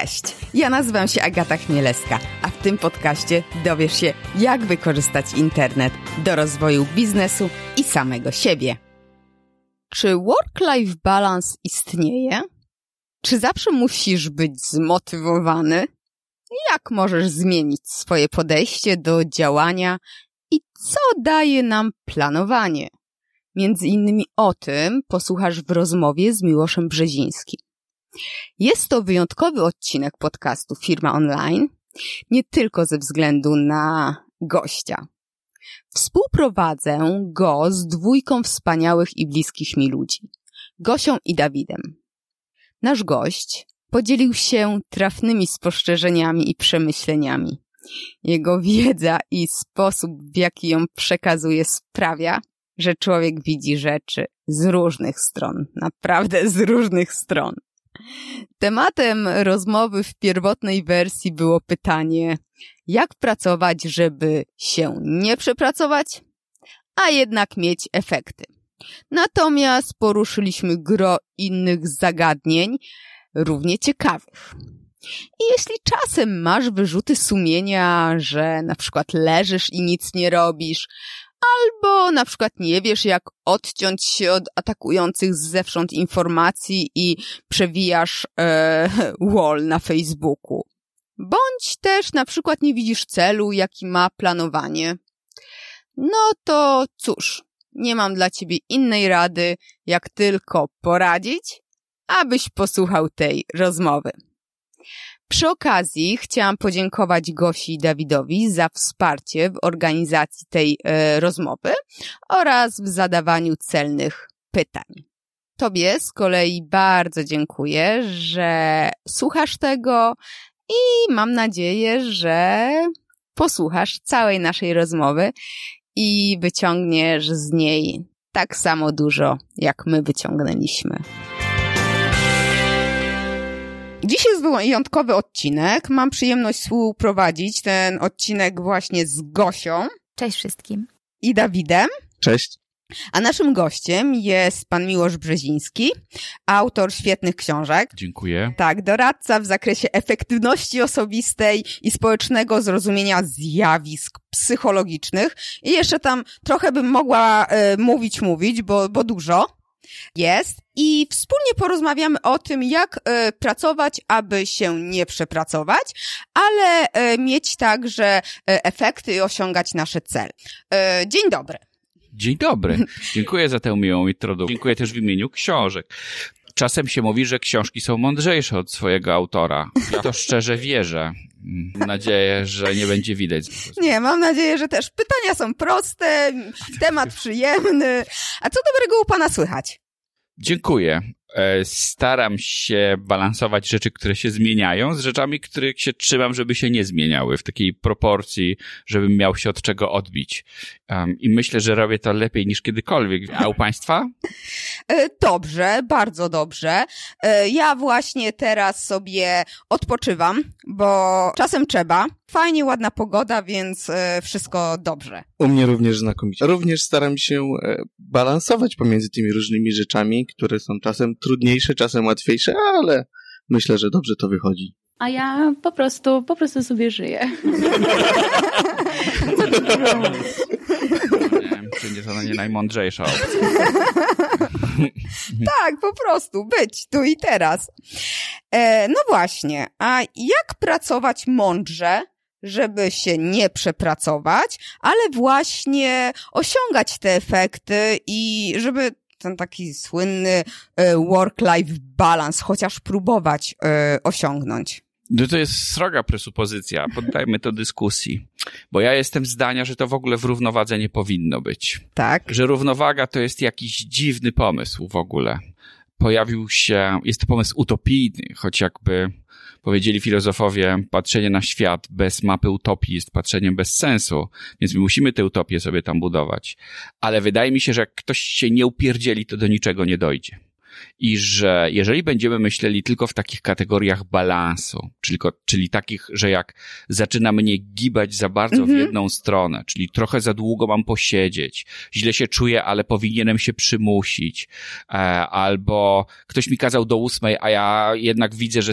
Cześć, ja nazywam się Agata Chmielewska, a w tym podcaście dowiesz się, jak wykorzystać internet do rozwoju biznesu i samego siebie. Czy work-life balance istnieje? Czy zawsze musisz być zmotywowany? Jak możesz zmienić swoje podejście do działania i co daje nam planowanie? Między innymi o tym posłuchasz w rozmowie z Miłoszem Brzezińskim. Jest to wyjątkowy odcinek podcastu Firma Online, nie tylko ze względu na gościa. Współprowadzę go z dwójką wspaniałych i bliskich mi ludzi, Gosią i Dawidem. Nasz gość podzielił się trafnymi spostrzeżeniami i przemyśleniami. Jego wiedza i sposób, w jaki ją przekazuje, sprawia, że człowiek widzi rzeczy z różnych stron, naprawdę z różnych stron. Tematem rozmowy w pierwotnej wersji było pytanie, jak pracować, żeby się nie przepracować, a jednak mieć efekty. Natomiast poruszyliśmy gro innych zagadnień, równie ciekawych. I jeśli czasem masz wyrzuty sumienia, że na przykład leżysz i nic nie robisz, albo na przykład nie wiesz, jak odciąć się od atakujących zewsząd informacji i przewijasz e, wall na Facebooku. Bądź też na przykład nie widzisz celu, jaki ma planowanie. No to cóż, nie mam dla ciebie innej rady, jak tylko poradzić, abyś posłuchał tej rozmowy. Przy okazji chciałam podziękować Gosi Dawidowi za wsparcie w organizacji tej e, rozmowy oraz w zadawaniu celnych pytań. Tobie z kolei bardzo dziękuję, że słuchasz tego i mam nadzieję, że posłuchasz całej naszej rozmowy i wyciągniesz z niej tak samo dużo, jak my wyciągnęliśmy. Dziś jest wyjątkowy odcinek. Mam przyjemność współprowadzić ten odcinek właśnie z Gosią. Cześć wszystkim. I Dawidem. Cześć. A naszym gościem jest pan Miłosz Brzeziński, autor świetnych książek. Dziękuję. Tak, doradca w zakresie efektywności osobistej i społecznego zrozumienia zjawisk psychologicznych. I jeszcze tam trochę bym mogła y, mówić, mówić, bo, bo dużo jest i wspólnie porozmawiamy o tym, jak y, pracować, aby się nie przepracować, ale y, mieć także y, efekty i osiągać nasze cele. Dzień dobry. Dzień dobry. Dziękuję za tę miłą introdukcję. Dziękuję też w imieniu książek. Czasem się mówi, że książki są mądrzejsze od swojego autora. Ja to szczerze wierzę. Mam nadzieję, że nie będzie widać. Nie, mam nadzieję, że też pytania są proste, temat przyjemny. A co dobrego u pana słychać? Dziękuję. E, staram się balansować rzeczy, które się zmieniają, z rzeczami, których się trzymam, żeby się nie zmieniały, w takiej proporcji, żebym miał się od czego odbić. Um, I myślę, że robię to lepiej niż kiedykolwiek. A u Państwa? E, dobrze, bardzo dobrze. E, ja właśnie teraz sobie odpoczywam, bo czasem trzeba. Fajnie, ładna pogoda, więc wszystko dobrze. U mnie również znakomicie. Również staram się balansować pomiędzy tymi różnymi rzeczami, które są czasem trudniejsze, czasem łatwiejsze, ale myślę, że dobrze to wychodzi. A ja po prostu, po prostu sobie żyję. Co tu Czy nie to nie najmądrzejsza opcja. tak, po prostu być tu i teraz. E, no właśnie, a jak pracować mądrze, żeby się nie przepracować, ale właśnie osiągać te efekty i żeby ten taki słynny e, work-life balance chociaż próbować e, osiągnąć? No to jest sroga presupozycja. Poddajmy to dyskusji. Bo ja jestem zdania, że to w ogóle w równowadze nie powinno być. Tak. Że równowaga to jest jakiś dziwny pomysł w ogóle. Pojawił się, jest to pomysł utopijny, choć jakby powiedzieli filozofowie, patrzenie na świat bez mapy utopii jest patrzeniem bez sensu, więc my musimy tę utopię sobie tam budować. Ale wydaje mi się, że jak ktoś się nie upierdzieli, to do niczego nie dojdzie. I że jeżeli będziemy myśleli tylko w takich kategoriach balansu, czyli, czyli takich, że jak zaczyna mnie gibać za bardzo w mhm. jedną stronę, czyli trochę za długo mam posiedzieć, źle się czuję, ale powinienem się przymusić, e, albo ktoś mi kazał do ósmej, a ja jednak widzę, że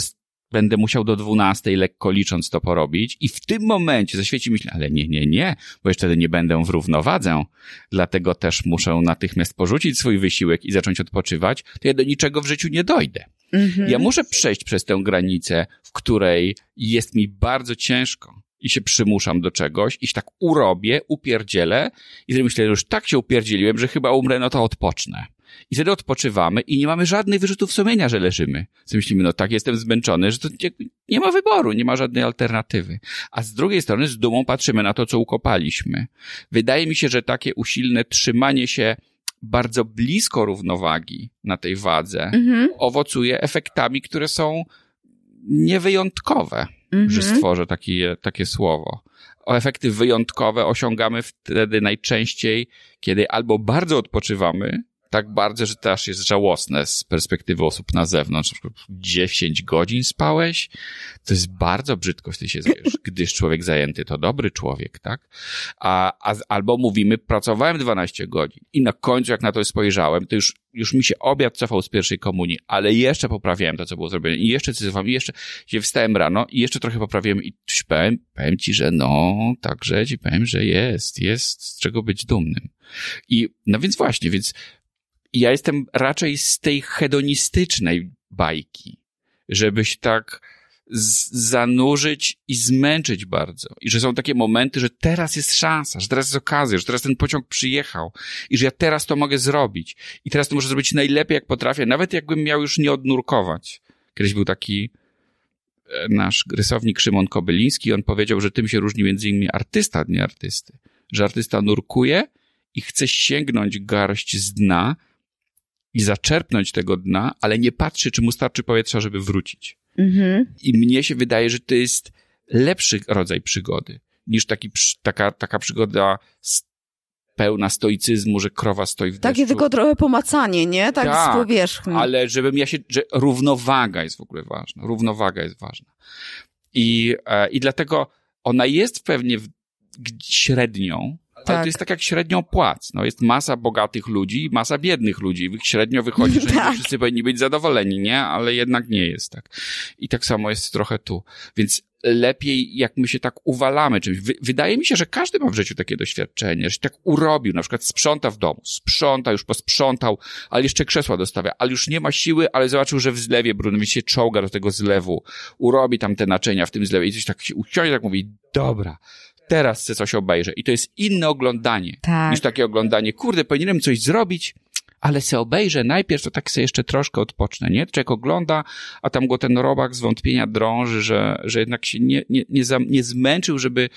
będę musiał do 12 lekko licząc to porobić i w tym momencie zaświeci myśl, ale nie, nie, nie, bo jeszcze wtedy nie będę w równowadze, dlatego też muszę natychmiast porzucić swój wysiłek i zacząć odpoczywać, to ja do niczego w życiu nie dojdę. Mhm. Ja muszę przejść przez tę granicę, w której jest mi bardzo ciężko i się przymuszam do czegoś i się tak urobię, upierdzielę i wtedy myślę, że już tak się upierdzieliłem, że chyba umrę, no to odpocznę. I wtedy odpoczywamy i nie mamy żadnych wyrzutów sumienia, że leżymy. Co myślimy, no tak, jestem zmęczony, że to nie, nie ma wyboru, nie ma żadnej alternatywy. A z drugiej strony z dumą patrzymy na to, co ukopaliśmy. Wydaje mi się, że takie usilne trzymanie się bardzo blisko równowagi na tej wadze Mhm. owocuje efektami, które są niewyjątkowe, Mhm. że stworzę takie, takie słowo. O efekty wyjątkowe osiągamy wtedy najczęściej, kiedy albo bardzo odpoczywamy, tak bardzo, że to aż jest żałosne z perspektywy osób na zewnątrz. Na przykład 10 godzin spałeś, to jest bardzo brzydko, ty się zjesz, gdyż człowiek zajęty to dobry człowiek, tak? A, a, albo mówimy, pracowałem 12 godzin i na końcu, jak na to spojrzałem, to już, już mi się obiad cofał z pierwszej komunii, ale jeszcze poprawiałem to, co było zrobione i jeszcze cyzowałem, i jeszcze się wstałem rano i jeszcze trochę poprawiłem i powiem, powiem ci, że no, także ci powiem, że jest, jest z czego być dumnym. I, no więc właśnie, więc ja jestem raczej z tej hedonistycznej bajki, żeby się tak zanurzyć i zmęczyć bardzo. I że są takie momenty, że teraz jest szansa, że teraz jest okazja, że teraz ten pociąg przyjechał i że ja teraz to mogę zrobić. I teraz to muszę zrobić najlepiej, jak potrafię, nawet jakbym miał już nie odnurkować. Kiedyś był taki e, nasz rysownik Szymon Kobyliński, on powiedział, że tym się różni między innymi artysta od nieartysty. Że artysta nurkuje i chce sięgnąć garść z dna i zaczerpnąć tego dna, ale nie patrzy, czy mu starczy powietrza, żeby wrócić. Mhm. I mnie się wydaje, że to jest lepszy rodzaj przygody niż taki, taka, taka przygoda pełna stoicyzmu, że krowa stoi w Takie deszczu. tylko trochę pomacanie, nie? Tak, Tak, z powierzchni. Ale żebym ja się, że równowaga jest w ogóle ważna. Równowaga jest ważna. I, e, i dlatego ona jest pewnie w, ale Tak. to jest tak jak średnią płac. No, jest masa bogatych ludzi i masa biednych ludzi. Średnio wychodzi, że Tak. wszyscy powinni być zadowoleni, nie? Ale jednak nie jest tak. I tak samo jest trochę tu. Więc lepiej, jak my się tak uwalamy czymś. Wy, wydaje mi się, że każdy ma w życiu takie doświadczenie, że się tak urobił, na przykład sprząta w domu, sprząta, już posprzątał, ale jeszcze krzesła dostawia, ale już nie ma siły, ale zobaczył, że w zlewie brudno, więc się czołga do tego zlewu, urobi tam te naczynia w tym zlewie i coś tak się usiądzie, tak mówi, dobra, teraz chcę coś obejrzę. I to jest inne oglądanie Tak. niż takie oglądanie, kurde, powinienem coś zrobić, ale se obejrzę najpierw, to tak sobie jeszcze troszkę odpocznę, nie? Człowiek ogląda, a tam go ten robak zwątpienia drąży, że, że jednak się nie, nie, nie, za, nie zmęczył, żeby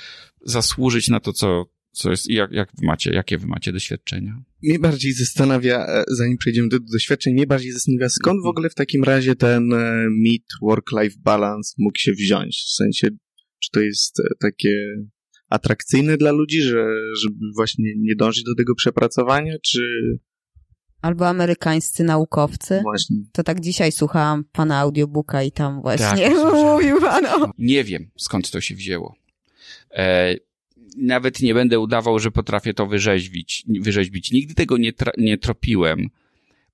zasłużyć na to, co, co jest, jak, jak wy macie, jakie wy macie doświadczenia? Mnie bardziej zastanawia, e, zanim przejdziemy do doświadczeń, mnie bardziej zastanawia, skąd w ogóle w takim razie ten e, mit work-life balance mógł się wziąć? W sensie, czy to jest e, takie atrakcyjne dla ludzi, że, żeby właśnie nie dążyć do tego przepracowania, czy Albo amerykańscy naukowcy. właśnie To tak dzisiaj słuchałam pana audiobooka i tam właśnie Tak, mówił pan o... Nie wiem, skąd to się wzięło. E, nawet nie będę udawał, że potrafię to wyrzeźbić. wyrzeźbić. Nigdy tego nie, tra- nie tropiłem.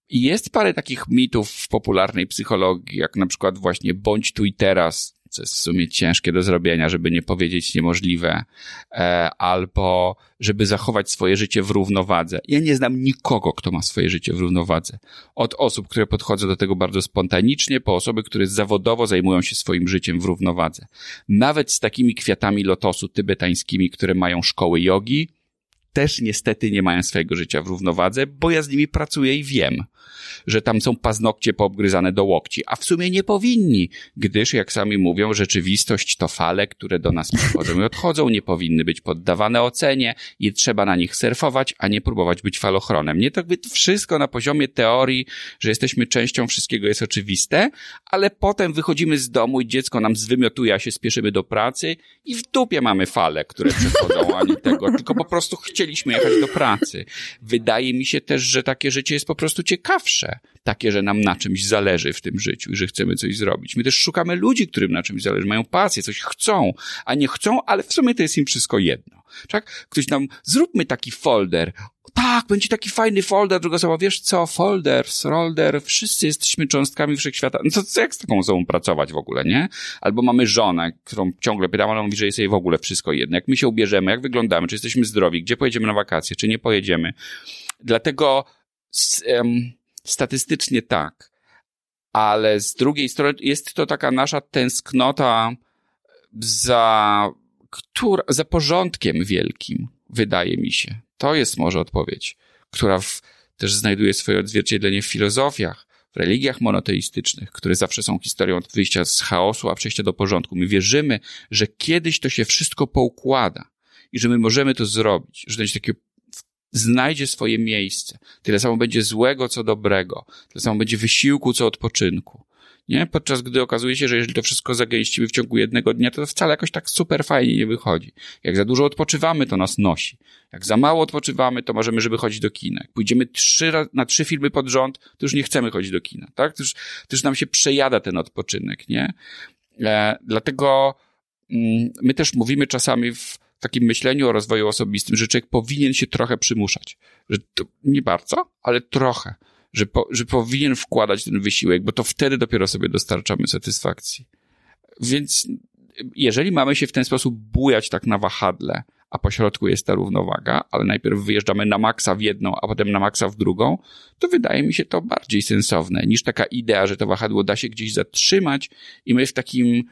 I jest parę takich mitów w popularnej psychologii, jak na przykład właśnie bądź tu i teraz, co jest w sumie ciężkie do zrobienia, żeby nie powiedzieć niemożliwe, e, albo żeby zachować swoje życie w równowadze. Ja nie znam nikogo, kto ma swoje życie w równowadze. Od osób, które podchodzą do tego bardzo spontanicznie, po osoby, które zawodowo zajmują się swoim życiem w równowadze. Nawet z takimi kwiatami lotosu tybetańskimi, które mają szkoły jogi, też niestety nie mają swojego życia w równowadze, bo ja z nimi pracuję i wiem, że tam są paznokcie poobgryzane do łokci, a w sumie nie powinni, gdyż, jak sami mówią, rzeczywistość to fale, które do nas przychodzą i odchodzą, nie powinny być poddawane ocenie i trzeba na nich surfować, a nie próbować być falochronem. Nie to jakby wszystko na poziomie teorii, że jesteśmy częścią wszystkiego jest oczywiste, ale potem wychodzimy z domu i dziecko nam zwymiotuje, a się spieszymy do pracy i w dupie mamy fale, które przechodzą, ani tego, tylko po prostu chcieliśmy jechać do pracy. Wydaje mi się też, że takie życie jest po prostu ciekawe, ciekawsze, takie, że nam na czymś zależy w tym życiu i że chcemy coś zrobić. My też szukamy ludzi, którym na czymś zależy, mają pasję, coś chcą, a nie chcą, ale w sumie to jest im wszystko jedno. Tak? Ktoś nam, zróbmy taki folder. Tak, będzie taki fajny folder, druga osoba, wiesz co, folder, folder, wszyscy jesteśmy cząstkami wszechświata. No to, jak z taką osobą pracować w ogóle, nie? Albo mamy żonę, którą ciągle pytam, ona mówi, że jest jej w ogóle wszystko jedno. Jak my się ubierzemy, jak wyglądamy, czy jesteśmy zdrowi, gdzie pojedziemy na wakacje, czy nie pojedziemy. Dlatego um, statystycznie tak, ale z drugiej strony jest to taka nasza tęsknota za, która, za porządkiem wielkim, wydaje mi się. To jest może odpowiedź, która w, też znajduje swoje odzwierciedlenie w filozofiach, w religiach monoteistycznych, które zawsze są historią od wyjścia z chaosu, a przejścia do porządku. My wierzymy, że kiedyś to się wszystko poukłada i że my możemy to zrobić, że to jest takie znajdzie swoje miejsce. Tyle samo będzie złego, co dobrego. Tyle samo będzie wysiłku, co odpoczynku. Nie? Podczas gdy okazuje się, że jeżeli to wszystko zagęścimy w ciągu jednego dnia, to wcale jakoś tak super fajnie nie wychodzi. Jak za dużo odpoczywamy, to nas nosi. Jak za mało odpoczywamy, to możemy, żeby chodzić do kina. Jak pójdziemy trzy, na trzy filmy pod rząd, to już nie chcemy chodzić do kina, tak? To już, to już nam się przejada ten odpoczynek, nie? E, dlatego mm, my też mówimy czasami w takim myśleniu o rozwoju osobistym, że człowiek powinien się trochę przymuszać. Że to nie bardzo, ale trochę. Że, po, że powinien wkładać ten wysiłek, bo to wtedy dopiero sobie dostarczamy satysfakcji. Więc jeżeli mamy się w ten sposób bujać tak na wahadle, a po środku jest ta równowaga, ale najpierw wyjeżdżamy na maksa w jedną, a potem na maksa w drugą, to wydaje mi się to bardziej sensowne niż taka idea, że to wahadło da się gdzieś zatrzymać i my w takim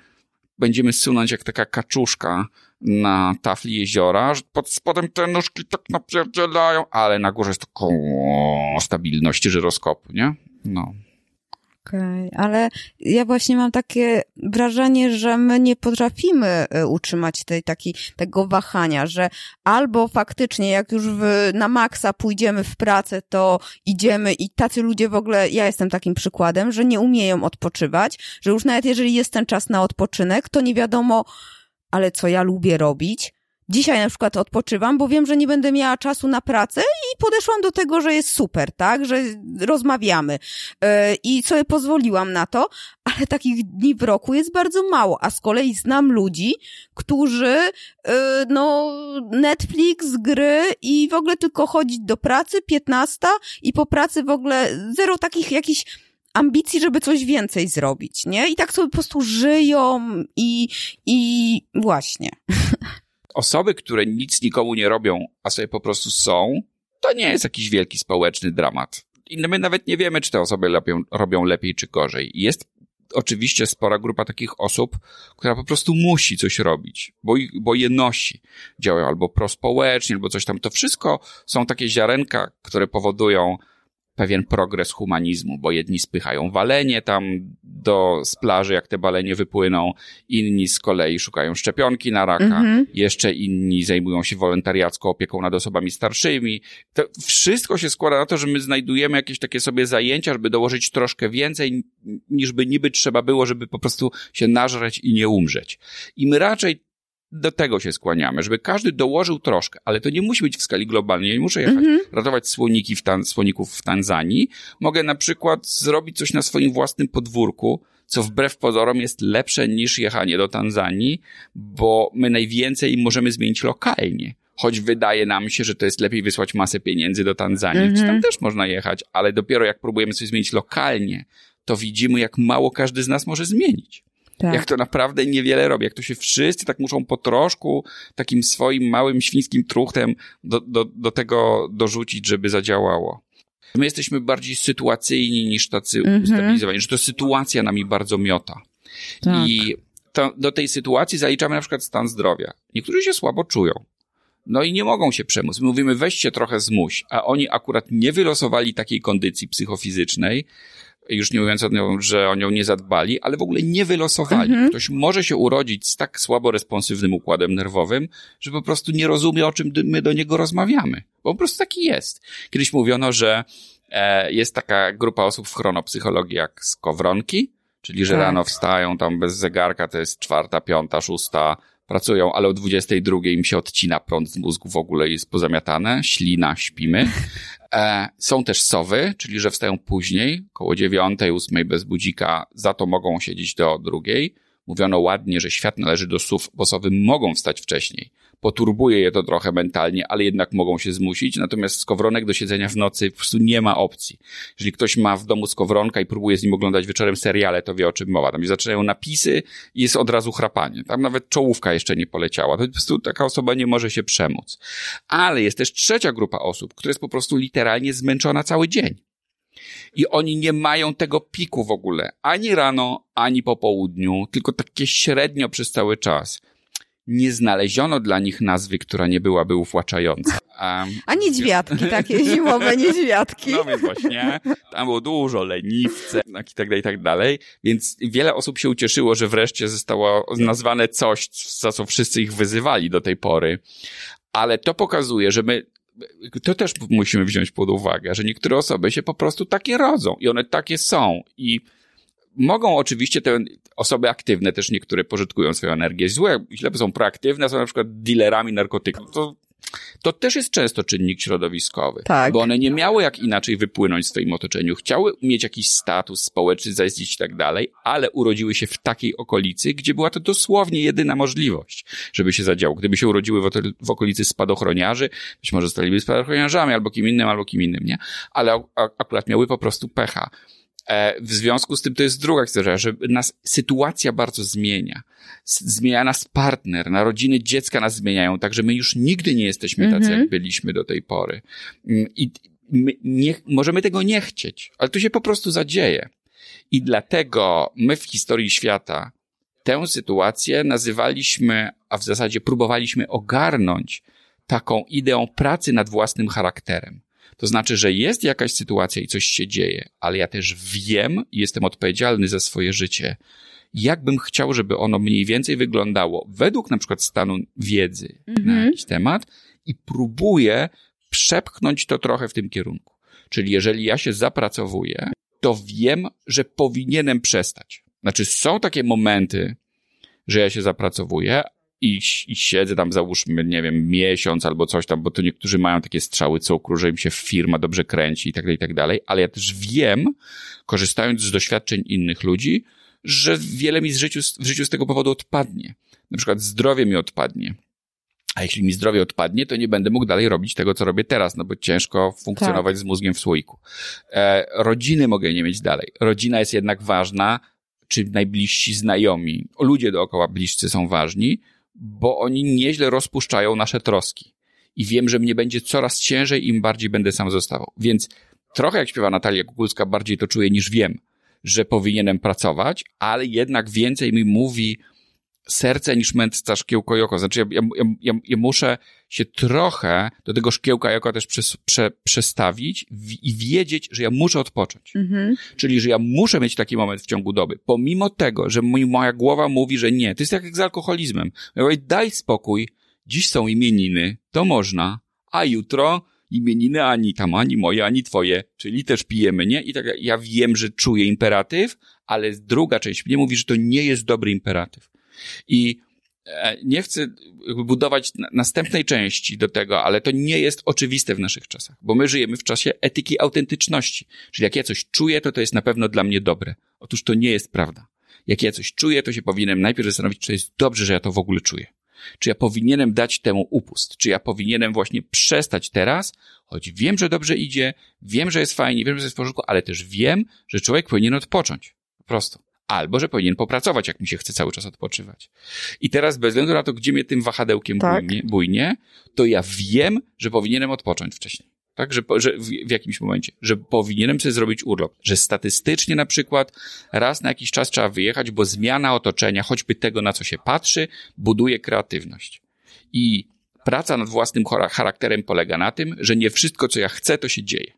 będziemy sunąć jak taka kaczuszka na tafli jeziora, że pod spodem te nóżki tak napierdzielają, ale na górze jest taką stabilność żyroskopu, nie? No. Okej, okay, ale ja właśnie mam takie wrażenie, że my nie potrafimy e, utrzymać tej takiej, tego wahania, że albo faktycznie jak już w, na maksa pójdziemy w pracę, to idziemy i tacy ludzie w ogóle, ja jestem takim przykładem, że nie umieją odpoczywać, że już nawet jeżeli jest ten czas na odpoczynek, to nie wiadomo, ale co ja lubię robić, Dzisiaj na przykład odpoczywam, bo wiem, że nie będę miała czasu na pracę i podeszłam do tego, że jest super, tak, że rozmawiamy yy, i sobie pozwoliłam na to, ale takich dni w roku jest bardzo mało, a z kolei znam ludzi, którzy, yy, no, Netflix, gry i w ogóle tylko chodzić do pracy, 15 i po pracy w ogóle zero takich jakichś ambicji, żeby coś więcej zrobić, nie? I tak sobie po prostu żyją i, i właśnie. osoby, które nic nikomu nie robią, a sobie po prostu są, to nie jest jakiś wielki społeczny dramat. I my nawet nie wiemy, czy te osoby lepią, robią lepiej czy gorzej. Jest oczywiście spora grupa takich osób, która po prostu musi coś robić, bo, bo je nosi. Działają albo prospołecznie, albo coś tam. To wszystko są takie ziarenka, które powodują pewien progres humanizmu, bo jedni spychają walenie tam do, z plaży, jak te balenie wypłyną, inni z kolei szukają szczepionki na raka, mm -hmm. jeszcze inni zajmują się wolontariacką opieką nad osobami starszymi. To wszystko się składa na to, że my znajdujemy jakieś takie sobie zajęcia, żeby dołożyć troszkę więcej, niż by niby trzeba było, żeby po prostu się nażreć i nie umrzeć. I my raczej do tego się skłaniamy, żeby każdy dołożył troszkę, ale to nie musi być w skali globalnej. nie muszę jechać mm -hmm. ratować słoniki w tan słoników w Tanzanii. Mogę na przykład zrobić coś na swoim własnym podwórku, co wbrew pozorom jest lepsze niż jechanie do Tanzanii, bo my najwięcej możemy zmienić lokalnie. Choć wydaje nam się, że to jest lepiej wysłać masę pieniędzy do Tanzanii, mm -hmm. tam też można jechać, ale dopiero jak próbujemy coś zmienić lokalnie, to widzimy, jak mało każdy z nas może zmienić. Tak. Jak to naprawdę niewiele robi. Jak to się wszyscy tak muszą po troszku takim swoim małym świńskim truchtem do, do, do tego dorzucić, żeby zadziałało. My jesteśmy bardziej sytuacyjni niż tacy mhm. ustabilizowani, że to sytuacja nami bardzo miota. Tak. I to, do tej sytuacji zaliczamy na przykład stan zdrowia. Niektórzy się słabo czują. No i nie mogą się przemóc. My mówimy, weźcie trochę zmuś, a oni akurat nie wylosowali takiej kondycji psychofizycznej, już nie mówiąc o tym, że o nią nie zadbali, ale w ogóle nie wylosowali. Mhm. Ktoś może się urodzić z tak słabo responsywnym układem nerwowym, że po prostu nie rozumie, o czym my do niego rozmawiamy. Bo po prostu taki jest. Kiedyś mówiono, że e, jest taka grupa osób w chronopsychologii jak skowronki, czyli że tak. rano wstają tam bez zegarka, to jest czwarta, piąta, szósta, pracują, ale o 22 im się odcina prąd z mózgu w ogóle jest pozamiatane, ślina, śpimy. E, są też sowy, czyli że wstają później, koło dziewiątej, ósmej bez budzika, za to mogą siedzieć do drugiej. Mówiono ładnie, że świat należy do sów, bo sowy mogą wstać wcześniej poturbuje je to trochę mentalnie, ale jednak mogą się zmusić. Natomiast skowronek do siedzenia w nocy po prostu nie ma opcji. Jeżeli ktoś ma w domu skowronka i próbuje z nim oglądać wieczorem seriale, to wie o czym mowa. Tam się zaczynają napisy i jest od razu chrapanie. Tam nawet czołówka jeszcze nie poleciała. To po prostu taka osoba nie może się przemóc. Ale jest też trzecia grupa osób, która jest po prostu literalnie zmęczona cały dzień. I oni nie mają tego piku w ogóle. Ani rano, ani po południu, tylko takie średnio przez cały czas nie znaleziono dla nich nazwy, która nie byłaby uwłaczająca. A niedźwiadki, takie zimowe niedźwiadki. No więc właśnie, tam było dużo leniwce i tak dalej, i tak dalej. Więc wiele osób się ucieszyło, że wreszcie zostało nazwane coś, za co wszyscy ich wyzywali do tej pory. Ale to pokazuje, że my to też musimy wziąć pod uwagę, że niektóre osoby się po prostu takie rodzą i one takie są. I mogą oczywiście te osoby aktywne też niektóre pożytkują swoją energię. Złe, źle są proaktywne, są na przykład dealerami narkotyków. To, to też jest często czynnik środowiskowy. Tak. Bo one nie miały jak inaczej wypłynąć w swoim otoczeniu. Chciały mieć jakiś status społeczny, zaistnieć i tak dalej, ale urodziły się w takiej okolicy, gdzie była to dosłownie jedyna możliwość, żeby się zadziało. Gdyby się urodziły w, okolicy spadochroniarzy, być może zostaliby spadochroniarzami albo kim innym, albo kim innym, nie? Ale akurat miały po prostu pecha. E, w związku z tym to jest druga historia, że nas sytuacja bardzo zmienia. Zmienia nas partner, narodziny dziecka nas zmieniają, także my już nigdy nie jesteśmy tacy, jak byliśmy do tej pory. Mm, I nie, możemy tego nie chcieć, ale to się po prostu zadzieje. I dlatego my w historii świata tę sytuację nazywaliśmy, a w zasadzie próbowaliśmy ogarnąć taką ideą pracy nad własnym charakterem. To znaczy, że jest jakaś sytuacja i coś się dzieje, ale ja też wiem i jestem odpowiedzialny za swoje życie. Jakbym chciał, żeby ono mniej więcej wyglądało według na przykład stanu wiedzy -hmm. na mhm. jakiś temat i próbuję przepchnąć to trochę w tym kierunku. Czyli jeżeli ja się zapracowuję, to wiem, że powinienem przestać. Znaczy, są takie momenty, że ja się zapracowuję, i, i siedzę tam, załóżmy, nie wiem, miesiąc albo coś tam, bo to niektórzy mają takie strzały, co że im się firma dobrze kręci i tak dalej, i tak dalej, ale ja też wiem, korzystając z doświadczeń innych ludzi, że wiele mi z życiu, w życiu z tego powodu odpadnie. Na przykład zdrowie mi odpadnie. A jeśli mi zdrowie odpadnie, to nie będę mógł dalej robić tego, co robię teraz, no bo ciężko funkcjonować tak. z mózgiem w słoiku. E, rodziny mogę nie mieć dalej. Rodzina jest jednak ważna, czy najbliżsi znajomi, ludzie dookoła bliscy są ważni, bo oni nieźle rozpuszczają nasze troski. I wiem, że mnie będzie coraz ciężej, im bardziej będę sam zostawał. Więc trochę jak śpiewa Natalia Kukulska, bardziej to czuję niż wiem, że powinienem pracować, ale jednak więcej mi mówi serce niż mędrca szkiełko joko. Znaczy, ja, ja, ja, ja, muszę się trochę do tego szkiełka joko też prze, przestawić w, i wiedzieć, że ja muszę odpocząć. Mhm. Czyli, że ja muszę mieć taki moment w ciągu doby. Pomimo tego, że moja głowa mówi, że nie. To jest jak z alkoholizmem. Ja mówię, daj spokój, dziś są imieniny, to można, a jutro imieniny ani tam, ani moje, ani twoje, czyli też pijemy, nie? I tak ja wiem, że czuję imperatyw, ale druga część mnie mówi, że to nie jest dobry imperatyw. I e, nie chcę budować następnej części do tego, ale to nie jest oczywiste w naszych czasach, bo my żyjemy w czasie etyki autentyczności. Czyli jak ja coś czuję, to to jest na pewno dla mnie dobre. Otóż to nie jest prawda. Jak ja coś czuję, to się powinienem najpierw zastanowić, czy jest dobrze, że ja to w ogóle czuję. Czy ja powinienem dać temu upust? Czy ja powinienem właśnie przestać teraz, choć wiem, że dobrze idzie, wiem, że jest fajnie, wiem, że jest w porządku, ale też wiem, że człowiek powinien odpocząć. Po prostu albo że powinien popracować, jak mi się chce cały czas odpoczywać. I teraz bez względu na to, gdzie mnie tym wahadełkiem tak. bujnie, bujnie, to ja wiem, że powinienem odpocząć wcześniej. Tak, że, że w, w, jakimś momencie, że powinienem sobie zrobić urlop, że statystycznie na przykład raz na jakiś czas trzeba wyjechać, bo zmiana otoczenia, choćby tego, na co się patrzy, buduje kreatywność. I praca nad własnym charakterem polega na tym, że nie wszystko, co ja chcę, to się dzieje.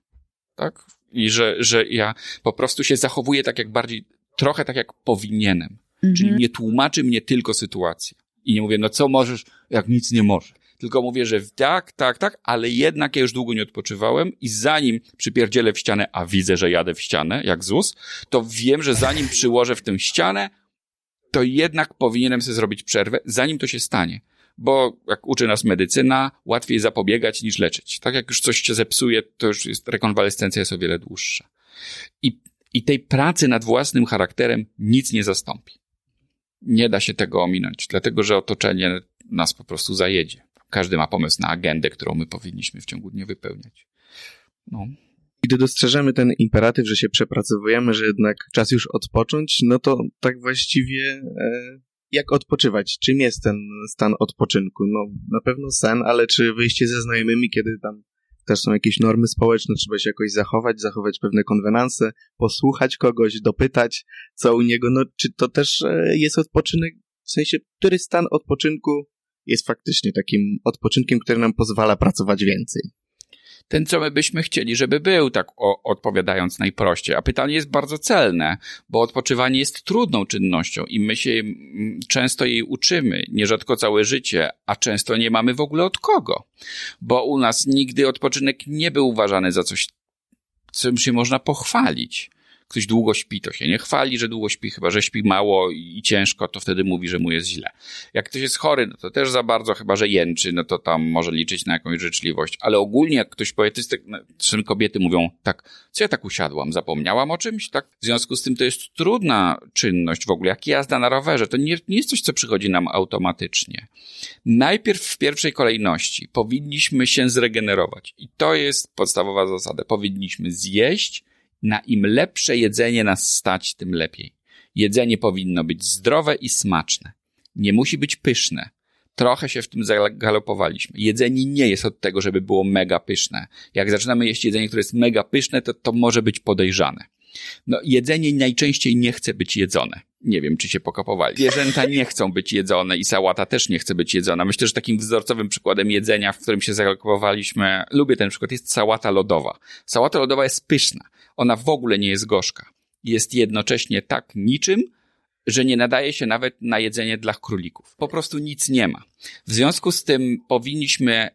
Tak? I że, że ja po prostu się zachowuję tak, jak bardziej trochę tak jak powinienem. Mhm. Czyli nie tłumaczy mnie tylko sytuacja. I nie mówię, no co możesz, jak nic nie możesz. Tylko mówię, że tak, tak, tak, ale jednak ja już długo nie odpoczywałem i zanim przypierdzielę w ścianę, a widzę, że jadę w ścianę, jak ZUS, to wiem, że zanim przyłożę w tę ścianę, to jednak powinienem sobie zrobić przerwę, zanim to się stanie. Bo jak uczy nas medycyna, łatwiej zapobiegać niż leczyć. Tak jak już coś się zepsuje, to już jest, rekonwalescencja jest o wiele dłuższa. I, I tej pracy nad własnym charakterem nic nie zastąpi. Nie da się tego ominąć, dlatego że otoczenie nas po prostu zajedzie. Każdy ma pomysł na agendę, którą my powinniśmy w ciągu dnia wypełniać. No. Gdy dostrzeżemy ten imperatyw, że się przepracowujemy, że jednak czas już odpocząć, no to tak właściwie e, jak odpoczywać? Czym jest ten stan odpoczynku? No na pewno sen, ale czy wyjście ze znajomymi, kiedy tam też są jakieś normy społeczne, trzeba się jakoś zachować, zachować pewne konwenanse, posłuchać kogoś, dopytać, co u niego, no czy to też e, jest odpoczynek, w sensie, który stan odpoczynku jest faktycznie takim odpoczynkiem, który nam pozwala pracować więcej? Ten, co my byśmy chcieli, żeby był, tak o, odpowiadając najprościej. A pytanie jest bardzo celne, bo odpoczywanie jest trudną czynnością i my się mm, często jej uczymy, nierzadko całe życie, a często nie mamy w ogóle od kogo. Bo u nas nigdy odpoczynek nie był uważany za coś, czym się można pochwalić ktoś długo śpi, to się nie chwali, że długo śpi, chyba że śpi mało i ciężko, to wtedy mówi, że mu jest źle. Jak ktoś jest chory, no to też za bardzo, chyba że jęczy, no to tam może liczyć na jakąś życzliwość. Ale ogólnie, jak ktoś poetystyk, no, kobiety mówią, tak, co ja tak usiadłam, zapomniałam o czymś, tak? W związku z tym to jest trudna czynność w ogóle, jak jazda na rowerze, to nie, nie jest coś, co przychodzi nam automatycznie. Najpierw w pierwszej kolejności powinniśmy się zregenerować. I to jest podstawowa zasada. Powinniśmy zjeść, na im lepsze jedzenie nas stać, tym lepiej. Jedzenie powinno być zdrowe i smaczne. Nie musi być pyszne. Trochę się w tym zagalopowaliśmy. Jedzenie nie jest od tego, żeby było mega pyszne. Jak zaczynamy jeść jedzenie, które jest mega pyszne, to to może być podejrzane. No, jedzenie najczęściej nie chce być jedzone. Nie wiem, czy się pokapowali. Zwierzęta nie chcą być jedzone i sałata też nie chce być jedzona. Myślę, że takim wzorcowym przykładem jedzenia, w którym się zagalopowaliśmy, lubię ten przykład, jest sałata lodowa. Sałata lodowa jest pyszna ona w ogóle nie jest gorzka. Jest jednocześnie tak niczym, że nie nadaje się nawet na jedzenie dla królików. Po prostu nic nie ma. W związku z tym powinniśmy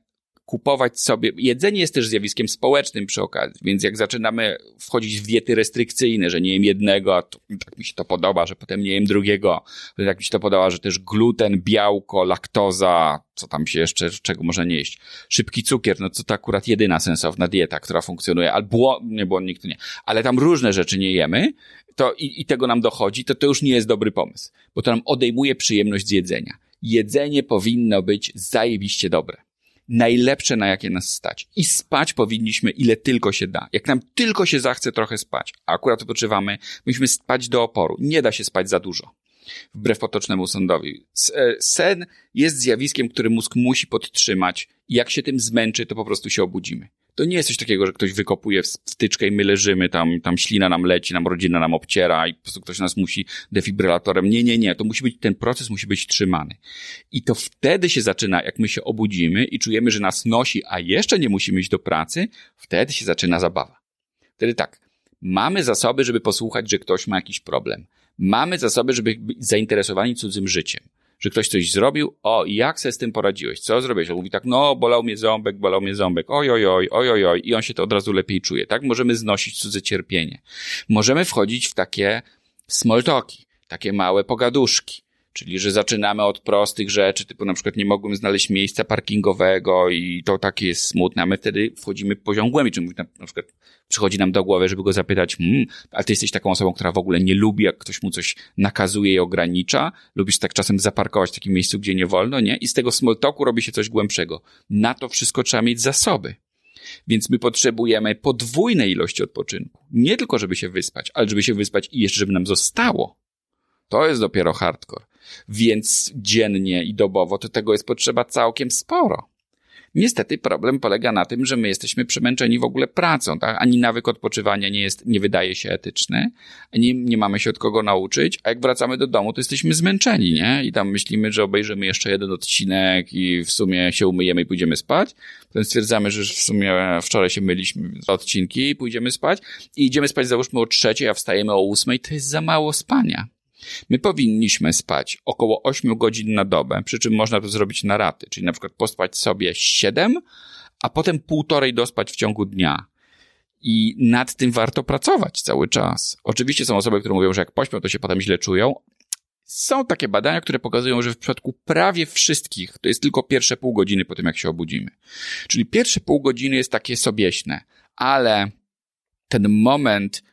kupować sobie. Jedzenie jest też zjawiskiem społecznym przy okazji, więc jak zaczynamy wchodzić w diety restrykcyjne, że nie jem jednego, to, tak mi się to podoba, że potem nie jem drugiego, tak mi się to podoba, że też gluten, białko, laktoza, co tam się jeszcze, czego można nie. Szybki cukier, no to to akurat jedyna sensowna dieta, która funkcjonuje, albo nie, bo nikt nie, ale tam różne rzeczy nie jemy, to i, i tego nam dochodzi, to to już nie jest dobry pomysł, bo to nam odejmuje przyjemność z jedzenia. Jedzenie powinno być zajebiście dobre najlepsze, na jakie nas stać. I spać powinniśmy ile tylko się da. Jak nam tylko się zachce trochę spać, a akurat odpoczywamy, musimy spać do oporu. Nie da się spać za dużo. Wbrew potocznemu sądowi. E, sen jest zjawiskiem, który mózg musi podtrzymać. Jak się tym zmęczy, to po prostu się obudzimy. To nie jest coś takiego, że ktoś wykopuje wtyczkę i my leżymy, tam, tam ślina nam leci, nam rodzina nam obciera i po prostu ktoś nas musi defibrylatorem. Nie, nie, nie. To musi być, ten proces musi być trzymany. I to wtedy się zaczyna, jak my się obudzimy i czujemy, że nas nosi, a jeszcze nie musimy iść do pracy, wtedy się zaczyna zabawa. Wtedy tak, mamy zasoby, żeby posłuchać, że ktoś ma jakiś problem. Mamy zasoby, żeby być zainteresowani cudzym życiem że ktoś coś zrobił, o, jak se z tym poradziłeś, co zrobiłeś? On mówi tak, no, bolał mnie ząbek, bolał mnie ząbek, oj, oj, oj, oj, oj, i on się to od razu lepiej czuje, tak? Możemy znosić cudze cierpienie. Możemy wchodzić w takie smoltoki, takie małe pogaduszki. Czyli, że zaczynamy od prostych rzeczy, typu na przykład nie mogłem znaleźć miejsca parkingowego i to takie jest smutne, a my wtedy wchodzimy poziom głębiej, czyli na, na przykład przychodzi nam do głowy, żeby go zapytać, hmm, ale ty jesteś taką osobą, która w ogóle nie lubi, jak ktoś mu coś nakazuje i ogranicza, lubisz tak czasem zaparkować w takim miejscu, gdzie nie wolno, nie? I z tego small talku robi się coś głębszego. Na to wszystko trzeba mieć zasoby. Więc my potrzebujemy podwójnej ilości odpoczynku. Nie tylko, żeby się wyspać, ale żeby się wyspać i jeszcze, żeby nam zostało. To jest dopiero hardcore. Więc dziennie i dobowo to tego jest potrzeba całkiem sporo. Niestety problem polega na tym, że my jesteśmy przemęczeni w ogóle pracą, tak? Ani nawyk odpoczywania nie jest, nie wydaje się etyczny, ani nie mamy się od kogo nauczyć, a jak wracamy do domu, to jesteśmy zmęczeni, nie? I tam myślimy, że obejrzymy jeszcze jeden odcinek i w sumie się umyjemy i pójdziemy spać. Potem stwierdzamy, że w sumie wczoraj się myliśmy odcinki i pójdziemy spać i idziemy spać załóżmy o trzeciej, a wstajemy o ósmej, to jest za mało spania. My powinniśmy spać około 8 godzin na dobę, przy czym można to zrobić na raty, czyli na przykład pospać sobie 7, a potem półtorej dospać w ciągu dnia. I nad tym warto pracować cały czas. Oczywiście są osoby, które mówią, że jak pośpią, to się potem źle czują. Są takie badania, które pokazują, że w przypadku prawie wszystkich to jest tylko pierwsze pół godziny po tym, jak się obudzimy. Czyli pierwsze pół godziny jest takie sobieśne, ale ten moment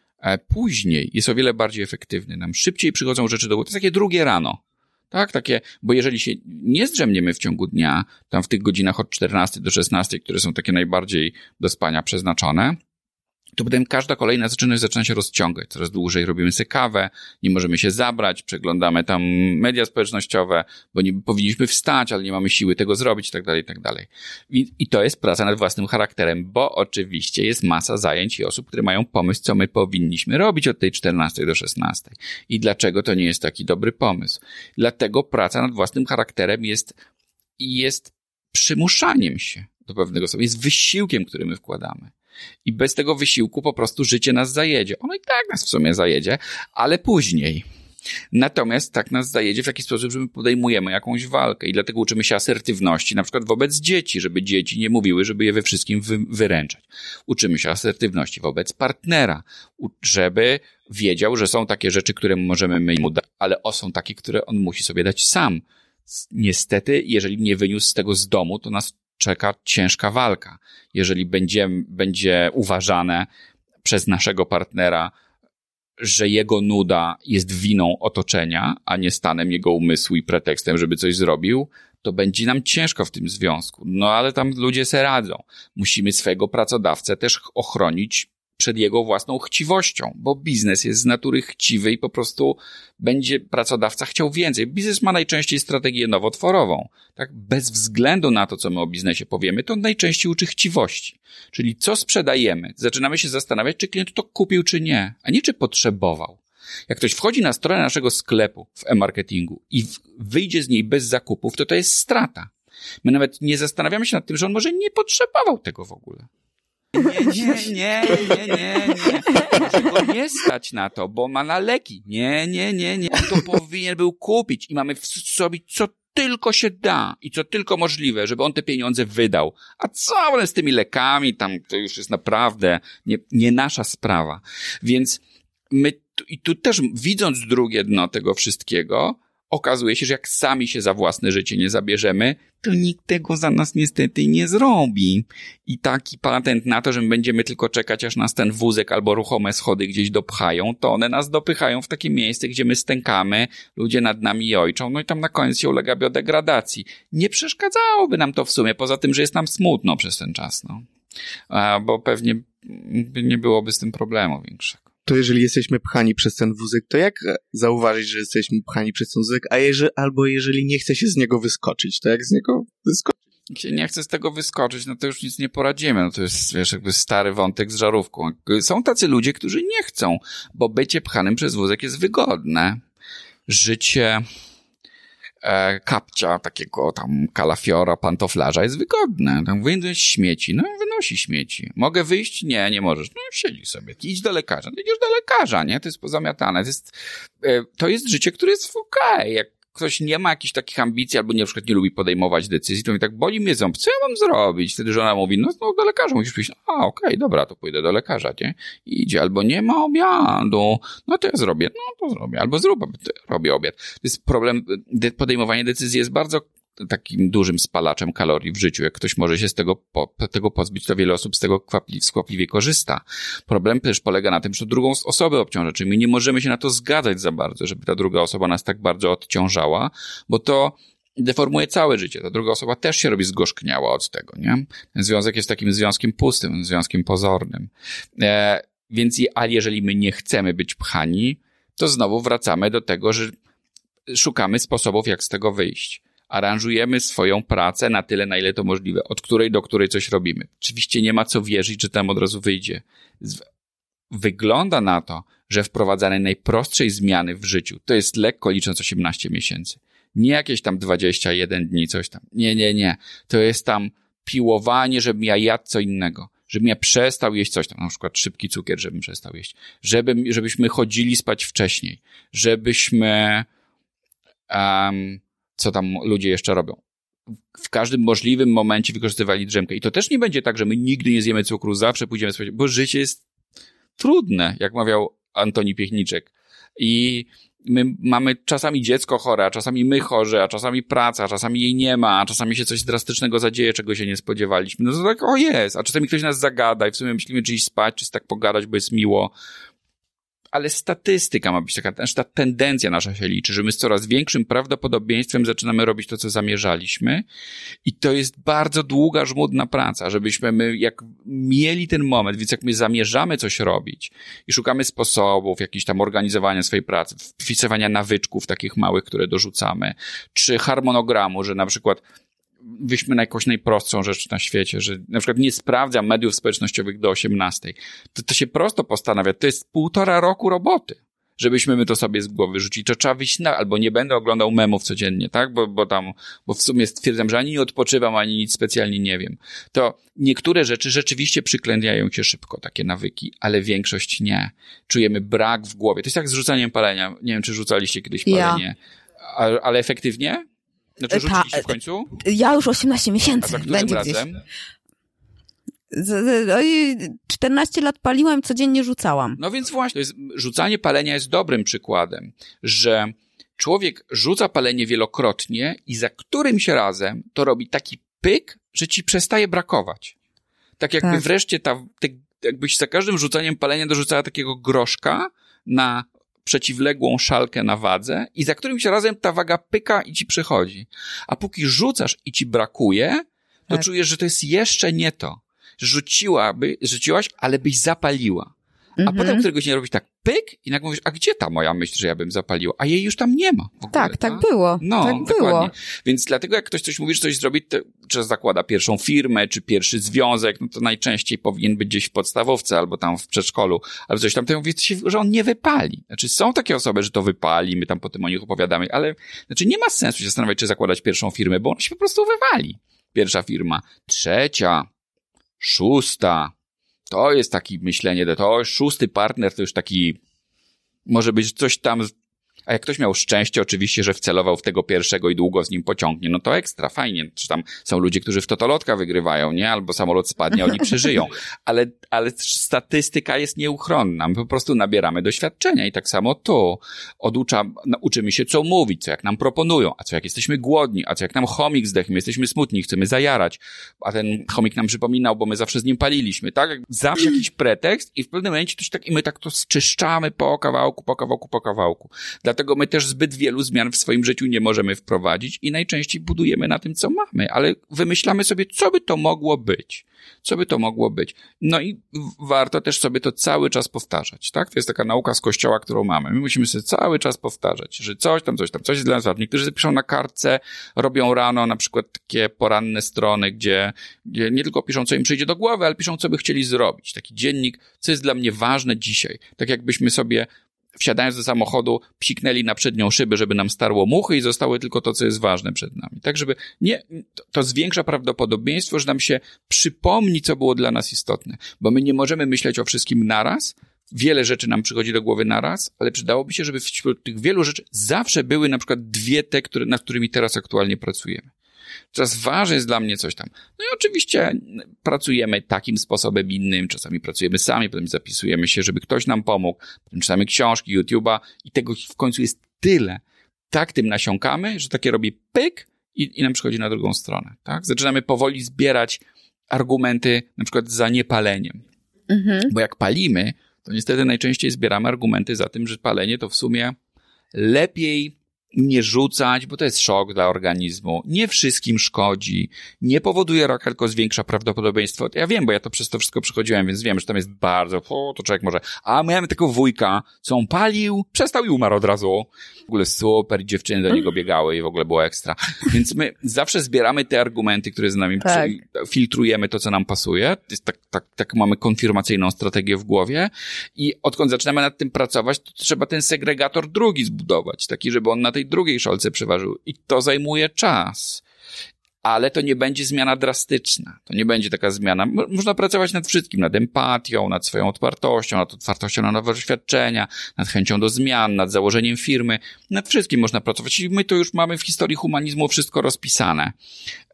później jest o wiele bardziej efektywny. Nam szybciej przychodzą rzeczy do głowy. To jest takie drugie rano. Tak, takie, bo jeżeli się nie zdrzemniemy w ciągu dnia, tam w tych godzinach od 14 do 16, które są takie najbardziej do spania przeznaczone, to potem każda kolejna zaczyna, zaczyna się rozciągać. Coraz dłużej robimy sobie kawę, nie możemy się zabrać, przeglądamy tam media społecznościowe, bo nie powinniśmy wstać, ale nie mamy siły tego zrobić, i tak dalej, i tak dalej. I to jest praca nad własnym charakterem, bo oczywiście jest masa zajęć i osób, które mają pomysł, co my powinniśmy robić od tej 14 do 16. I dlaczego to nie jest taki dobry pomysł? Dlatego praca nad własnym charakterem jest, jest przymuszaniem się do pewnego sobie, jest wysiłkiem, który my wkładamy. I bez tego wysiłku po prostu życie nas zajedzie. Ono i tak nas w sumie zajedzie, ale później. Natomiast tak nas zajedzie w taki sposób, że my podejmujemy jakąś walkę i dlatego uczymy się asertywności, na przykład wobec dzieci, żeby dzieci nie mówiły, żeby je we wszystkim wy wyręczać. Uczymy się asertywności wobec partnera, żeby wiedział, że są takie rzeczy, które możemy my mu dać, ale o są takie, które on musi sobie dać sam. Niestety, jeżeli nie wyniósł z tego z domu, to nas czeka ciężka walka. Jeżeli będzie, będzie uważane przez naszego partnera, że jego nuda jest winą otoczenia, a nie stanem jego umysłu i pretekstem, żeby coś zrobił, to będzie nam ciężko w tym związku. No ale tam ludzie se radzą. Musimy swojego pracodawcę też ochronić przed jego własną chciwością, bo biznes jest z natury chciwy i po prostu będzie pracodawca chciał więcej. Biznes ma najczęściej strategię nowotworową. Tak, bez względu na to, co my o biznesie powiemy, to najczęściej uczy chciwości. Czyli co sprzedajemy? Zaczynamy się zastanawiać, czy klient to kupił, czy nie, a nie czy potrzebował. Jak ktoś wchodzi na stronę naszego sklepu w e-marketingu i wyjdzie z niej bez zakupów, to to jest strata. My nawet nie zastanawiamy się nad tym, że on może nie potrzebował tego w ogóle. Nie, nie, nie, nie, nie, nie. Może go nie stać na to, bo ma na leki. Nie, nie, nie, nie. To powinien był kupić i mamy zrobić co tylko się da i co tylko możliwe, żeby on te pieniądze wydał. A co one z tymi lekami, tam to już jest naprawdę nie, nie nasza sprawa. Więc my, i tu też widząc drugie dno tego wszystkiego, okazuje się, że jak sami się za własne życie nie zabierzemy, to nikt tego za nas niestety nie zrobi. I taki patent na to, że my będziemy tylko czekać, aż nas ten wózek albo ruchome schody gdzieś dopchają, to one nas dopychają w takie miejsce, gdzie my stękamy, ludzie nad nami ojczą, no i tam na koniec się ulega biodegradacji. Nie przeszkadzałoby nam to w sumie, poza tym, że jest nam smutno przez ten czas, no. Bo pewnie nie byłoby z tym problemu większego to jeżeli jesteśmy pchani przez ten wózek, to jak zauważyć, że jesteśmy pchani przez ten wózek, a jeżeli, albo jeżeli nie chce się z niego wyskoczyć, to jak z niego wyskoczyć? Nie chce z tego wyskoczyć, no to już nic nie poradzimy. No to jest, wiesz, jakby stary wątek z żarówką. Są tacy ludzie, którzy nie chcą, bo bycie pchanym przez wózek jest wygodne. Życie e, kapcia takiego tam kalafiora, pantoflarza jest wygodne. Tam wyjdzie śmieci, no wynosi śmieci. Mogę wyjść? Nie, nie możesz. No siedzi sobie. Idź do lekarza. No idziesz do lekarza, nie? To jest pozamiatane. To jest, e, to jest życie, które jest okej. Okay. Jak ktoś nie ma jakichś takich ambicji albo nie, na przykład nie lubi podejmować decyzji, to mi tak boli mnie ząb, co ja mam zrobić? Wtedy żona mówi, no, no do lekarza musisz pójść. A, okej, okay, dobra, to pójdę do lekarza, nie? idzie, albo nie ma obiadu, no to ja zrobię, no to zrobię, albo zrób, robię obiad. To jest problem, podejmowanie decyzji jest bardzo takim dużym spalaczem kalorii w życiu. Jak ktoś może się z tego, po, tego pozbyć, to wiele osób z tego kwapli, skłapliwie korzysta. Problem też polega na tym, że drugą osobę obciąża, czyli my nie możemy się na to zgadzać za bardzo, żeby ta druga osoba nas tak bardzo odciążała, bo to deformuje całe życie. Ta druga osoba też się robi zgorzkniała od tego, nie? Ten związek jest takim związkiem pustym, związkiem pozornym. E, więc, ale jeżeli my nie chcemy być pchani, to znowu wracamy do tego, że szukamy sposobów, jak z tego wyjść aranżujemy swoją pracę na tyle, na ile to możliwe, od której do której coś robimy. Oczywiście nie ma co wierzyć, że tam od razu wyjdzie. Wygląda na to, że wprowadzane najprostszej zmiany w życiu to jest lekko licząc 18 miesięcy. Nie jakieś tam 21 dni, coś tam. Nie, nie, nie. To jest tam piłowanie, żebym ja jadł co innego. Żebym ja przestał jeść coś tam, na przykład szybki cukier, żebym przestał jeść. Żeby, żebyśmy chodzili spać wcześniej. Żebyśmy um, co tam ludzie jeszcze robią. W każdym możliwym momencie wykorzystywali drzemkę. I to też nie będzie tak, że my nigdy nie zjemy cukru, zawsze pójdziemy spać, bo życie jest trudne, jak mawiał Antoni Piechniczek. I my mamy czasami dziecko chore, a czasami my chorzy, a czasami praca, a czasami jej nie ma, a czasami się coś drastycznego zadzieje, czego się nie spodziewaliśmy. No to tak, o jest, a czasami ktoś nas zagada i w sumie myślimy, czy iść spać, czy tak pogadać, bo jest miło ale statystyka ma być taka, znaczy ta tendencja nasza się liczy, że my z coraz większym prawdopodobieństwem zaczynamy robić to, co zamierzaliśmy. I to jest bardzo długa, żmudna praca, żebyśmy my, jak mieli ten moment, więc jak my zamierzamy coś robić i szukamy sposobów jakichś tam organizowania swojej pracy, wpisywania nawyczków takich małych, które dorzucamy, czy harmonogramu, że na przykład weźmy na jakąś najprostszą rzecz na świecie, że na przykład nie sprawdzam mediów społecznościowych do 18. To, to się prosto postanawia. To jest półtora roku roboty, żebyśmy my to sobie z głowy rzucili. To trzeba wyjść na, albo nie będę oglądał memów codziennie, tak? Bo, bo tam, bo w sumie stwierdzam, że ani nie odpoczywam, ani nic specjalnie nie wiem. To niektóre rzeczy rzeczywiście przyklędiają się szybko, takie nawyki, ale większość nie. Czujemy brak w głowie. To jest jak z rzucaniem palenia. Nie wiem, czy rzucaliście kiedyś palenie. Ja. Ale efektywnie? Znaczy rzuciliście w końcu? Ja już 18 miesięcy. A za będzie razem? Gdzieś. Z, 14 lat paliłam, codziennie rzucałam. No więc właśnie, jest, rzucanie palenia jest dobrym przykładem, że człowiek rzuca palenie wielokrotnie i za którymś razem to robi taki pyk, że ci przestaje brakować. Tak jakby tak. wreszcie ta, te, jakbyś za każdym rzucaniem palenia dorzucała takiego groszka na przeciwległą szalkę na wadze i za którymś razem ta waga pyka i ci przychodzi. A póki rzucasz i ci brakuje, to tak. czujesz, że to jest jeszcze nie to. Rzuciłaby, rzuciłaś, ale byś zapaliła. A mhm. potem któregoś dnia robisz tak pyk i nagle mówisz, a gdzie ta moja myśl, że ja bym zapaliła? A jej już tam nie ma. Ogóle, tak, tak, tak było. No, tak dokładnie. było. Więc dlatego jak ktoś coś mówi, że coś zrobi, to, czy zakłada pierwszą firmę, czy pierwszy związek, no to najczęściej powinien być gdzieś w podstawowce albo tam w przedszkolu, albo coś tam, to mówi, że on nie wypali. Znaczy są takie osoby, że to wypali, my tam potem o nich opowiadamy, ale znaczy nie ma sensu się zastanawiać, czy zakładać pierwszą firmę, bo on się po prostu wywali. Pierwsza firma. Trzecia. Szósta to jest taki myślenie, to szósty partner to już taki, może być coś tam a jak ktoś miał szczęście, oczywiście, że wcelował w tego pierwszego i długo z nim pociągnie, no to ekstra, fajnie. Czy tam są ludzie, którzy w totolotka wygrywają, nie? Albo samolot spadnie, oni przeżyją. Ale, ale statystyka jest nieuchronna. My po prostu nabieramy doświadczenia i tak samo tu. Oducza, uczymy się, co mówić, co jak nam proponują, a co jak jesteśmy głodni, a co jak nam chomik zdechł, my jesteśmy smutni, chcemy zajarać, a ten chomik nam przypominał, bo my zawsze z nim paliliśmy, tak? Zawsze jakiś pretekst i w pewnym momencie coś tak, i my tak to zczyszczamy po kawałku, po kawałku, po kawałku. Dla Dlatego my też zbyt wielu zmian w swoim życiu nie możemy wprowadzić i najczęściej budujemy na tym, co mamy, ale wymyślamy sobie, co by to mogło być. Co by to mogło być? No i warto też sobie to cały czas powtarzać, tak? To jest taka nauka z kościoła, którą mamy. My musimy sobie cały czas powtarzać, że coś tam, coś tam, coś jest dla nas ważne. Niektórzy piszą na kartce, robią rano na przykład takie poranne strony, gdzie, gdzie nie tylko piszą, co im przyjdzie do głowy, ale piszą, co by chcieli zrobić. Taki dziennik, co jest dla mnie ważne dzisiaj. Tak jakbyśmy sobie wsiadając do samochodu, psiknęli na przednią szybę, żeby nam starło muchy i zostały tylko to, co jest ważne przed nami. Tak, żeby nie, to zwiększa prawdopodobieństwo, że nam się przypomni, co było dla nas istotne, bo my nie możemy myśleć o wszystkim naraz, wiele rzeczy nam przychodzi do głowy naraz, ale przydałoby się, żeby wśród tych wielu rzeczy zawsze były na przykład dwie te, które, nad którymi teraz aktualnie pracujemy. Teraz ważne jest dla mnie coś tam. No i oczywiście pracujemy takim sposobem innym, czasami pracujemy sami, potem zapisujemy się, żeby ktoś nam pomógł, potem czytamy książki, YouTube'a i tego w końcu jest tyle. Tak tym nasiąkamy, że takie robi pyk i, i nam przychodzi na drugą stronę. Tak? Zaczynamy powoli zbierać argumenty na przykład za niepaleniem. Mhm. Bo jak palimy, to niestety najczęściej zbieramy argumenty za tym, że palenie to w sumie lepiej nie rzucać, bo to jest szok dla organizmu. Nie wszystkim szkodzi, nie powoduje raka, tylko zwiększa prawdopodobieństwo. Ja wiem, bo ja to przez to wszystko przychodziłem, więc wiem, że tam jest bardzo, o, to człowiek może. A miałem takiego wujka, co on palił, przestał i umarł od razu. W ogóle super, dziewczyny do niego biegały i w ogóle było ekstra. Więc my zawsze zbieramy te argumenty, które z nami tak. filtrujemy to, co nam pasuje. Jest tak, tak, tak mamy konfirmacyjną strategię w głowie i odkąd zaczynamy nad tym pracować, to trzeba ten segregator drugi zbudować, taki, żeby on na tej drugiej szolce przeważył. I to zajmuje czas. Ale to nie będzie zmiana drastyczna. To nie będzie taka zmiana. Można pracować nad wszystkim, nad empatią, nad swoją otwartością, nad otwartością na nowe doświadczenia, nad chęcią do zmian, nad założeniem firmy. Nad wszystkim można pracować. I my to już mamy w historii humanizmu wszystko rozpisane.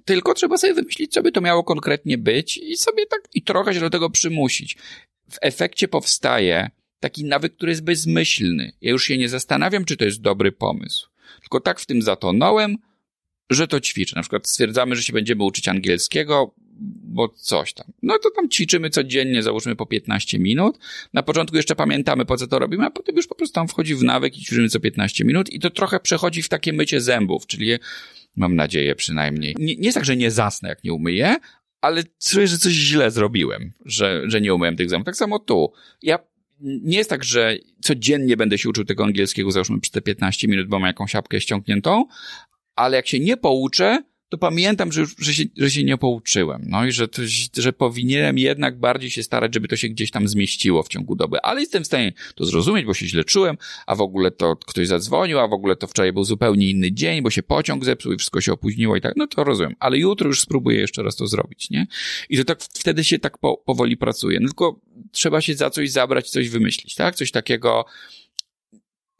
Tylko trzeba sobie wymyślić, co by to miało konkretnie być i sobie tak, i trochę się do tego przymusić. W efekcie powstaje taki nawyk, który jest bezmyślny. Ja już się nie zastanawiam, czy to jest dobry pomysł. Tylko tak w tym zatonąłem, że to ćwiczę. Na przykład stwierdzamy, że się będziemy uczyć angielskiego, bo coś tam. No to tam ćwiczymy codziennie, załóżmy po 15 minut. Na początku jeszcze pamiętamy, po co to robimy, a potem już po prostu tam wchodzi w nawyk i ćwiczymy co 15 minut i to trochę przechodzi w takie mycie zębów, czyli mam nadzieję przynajmniej. Nie, nie jest tak, że nie zasnę, jak nie umyję, ale czuję, że coś źle zrobiłem, że, że nie umyłem tych zębów. Tak samo tu. Ja nie jest tak, że codziennie będę się uczył tego angielskiego, załóżmy przez te 15 minut, bo mam jakąś apkę ściągniętą, ale jak się nie pouczę, to pamiętam, że, już, że, się, że się nie pouczyłem. No i że, to, że powinienem jednak bardziej się starać, żeby to się gdzieś tam zmieściło w ciągu doby. Ale jestem w stanie to zrozumieć, bo się źle czułem, a w ogóle to ktoś zadzwonił, a w ogóle to wczoraj był zupełnie inny dzień, bo się pociąg zepsuł i wszystko się opóźniło i tak. No to rozumiem. Ale jutro już spróbuję jeszcze raz to zrobić, nie? I to tak wtedy się tak po, powoli pracuje. No tylko trzeba się za coś zabrać, coś wymyślić, tak? Coś takiego,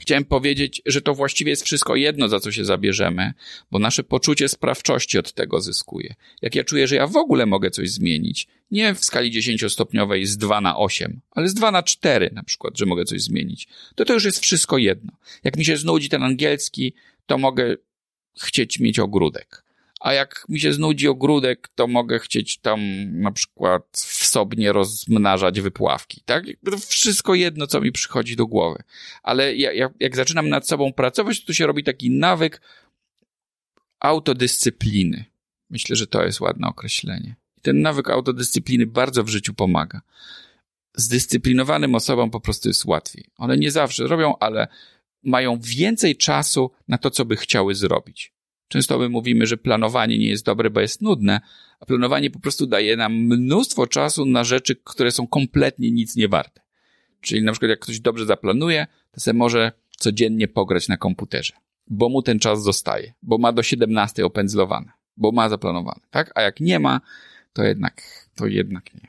Chciałem powiedzieć, że to właściwie jest wszystko jedno, za co się zabierzemy, bo nasze poczucie sprawczości od tego zyskuje. Jak ja czuję, że ja w ogóle mogę coś zmienić, nie w skali 10-stopniowej z 2 na 8, ale z 2 na 4 na przykład, że mogę coś zmienić, to to już jest wszystko jedno. Jak mi się znudzi ten angielski, to mogę chcieć mieć ogródek a jak mi się znudzi ogródek, to mogę chcieć tam na przykład w rozmnażać wypławki, tak? To wszystko jedno, co mi przychodzi do głowy. Ale ja, ja, jak zaczynam nad sobą pracować, to się robi taki nawyk autodyscypliny. Myślę, że to jest ładne określenie. I ten nawyk autodyscypliny bardzo w życiu pomaga. Zdyscyplinowanym osobom po prostu jest łatwiej. One nie zawsze robią, ale mają więcej czasu na to, co by chciały zrobić. Często my mówimy, że planowanie nie jest dobre, bo jest nudne, a planowanie po prostu daje nam mnóstwo czasu na rzeczy, które są kompletnie nic nie warte. Czyli na przykład jak ktoś dobrze zaplanuje, to sobie może codziennie pograć na komputerze, bo mu ten czas zostaje, bo ma do 17 opędzlowane, bo ma zaplanowane, tak? A jak nie ma, to jednak, to jednak nie.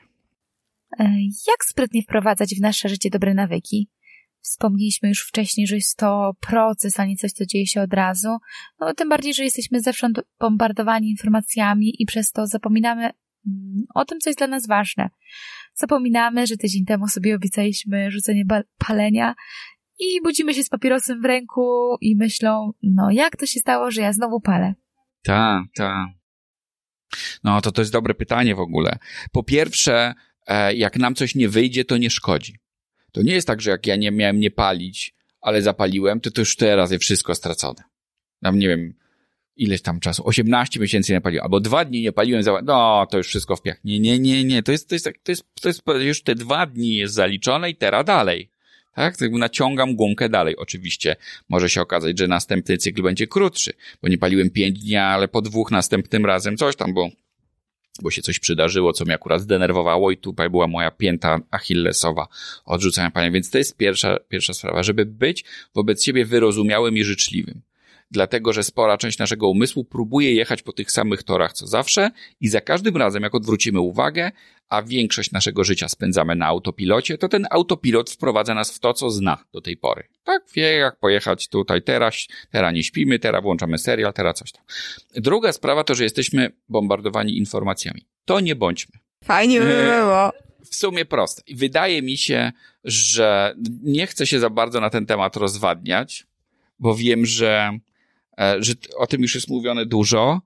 E, jak sprytnie wprowadzać w nasze życie dobre nawyki? Wspomnieliśmy już wcześniej, że jest to proces, a nie coś, co dzieje się od razu. No, tym bardziej, że jesteśmy zewsząd bombardowani informacjami i przez to zapominamy mm, o tym, co jest dla nas ważne. Zapominamy, że tydzień temu sobie obiecaliśmy rzucenie palenia i budzimy się z papierosem w ręku i myślą, no jak to się stało, że ja znowu palę? Tak, tak. No to to jest dobre pytanie w ogóle. Po pierwsze, e, jak nam coś nie wyjdzie, to nie szkodzi. To nie jest tak, że jak ja nie miałem nie palić, ale zapaliłem, to to już teraz jest wszystko stracone. Tam nie wiem, ileś tam czasu, 18 miesięcy nie paliłem, albo dwa dni nie paliłem, no to już wszystko w piach. Nie, nie, nie, nie, to jest, to jest, to jest, to jest, już te dwa dni jest zaliczone i teraz dalej. Tak? tak naciągam gumkę dalej. Oczywiście może się okazać, że następny cykl będzie krótszy, bo nie paliłem pięć dni, ale po dwóch następnym razem coś tam, bo bo się coś przydarzyło, co mnie akurat zdenerwowało i tutaj była moja pięta achillesowa odrzucania pania. Więc to jest pierwsza, pierwsza sprawa, żeby być wobec siebie wyrozumiałym i życzliwym. Dlatego, że spora część naszego umysłu próbuje jechać po tych samych torach co zawsze i za każdym razem, jak odwrócimy uwagę, a większość naszego życia spędzamy na autopilocie, to ten autopilot wprowadza nas w to, co zna do tej pory. Tak, wie jak pojechać tutaj teraz, teraz nie śpimy, teraz włączamy serial, teraz coś tam. Druga sprawa to, że jesteśmy bombardowani informacjami. To nie bądźmy. Fajnie by e, było. W sumie proste. Wydaje mi się, że nie chcę się za bardzo na ten temat rozwadniać, bo wiem, że, że o tym już jest mówione dużo,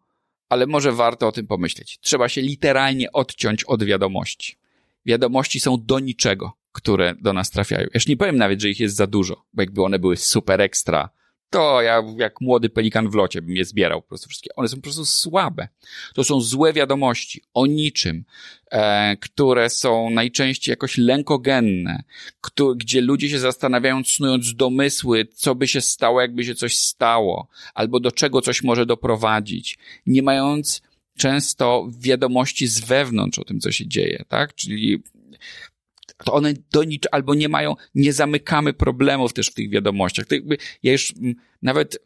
ale może warto o tym pomyśleć. Trzeba się literalnie odciąć od wiadomości. Wiadomości są do niczego, które do nas trafiają. Ja już nie powiem nawet, że ich jest za dużo, bo jakby one były super ekstra, to ja jak młody pelikan w locie bym je zbierał po prostu wszystkie. One są po prostu słabe. To są złe wiadomości o niczym, e, które są najczęściej jakoś lękogenne, kto, gdzie ludzie się zastanawiają, snując domysły, co by się stało, jakby się coś stało, albo do czego coś może doprowadzić, nie mając często wiadomości z wewnątrz o tym, co się dzieje, tak? Czyli to one do niczego, albo nie mają, nie zamykamy problemów też w tych wiadomościach. To jakby, ja już nawet,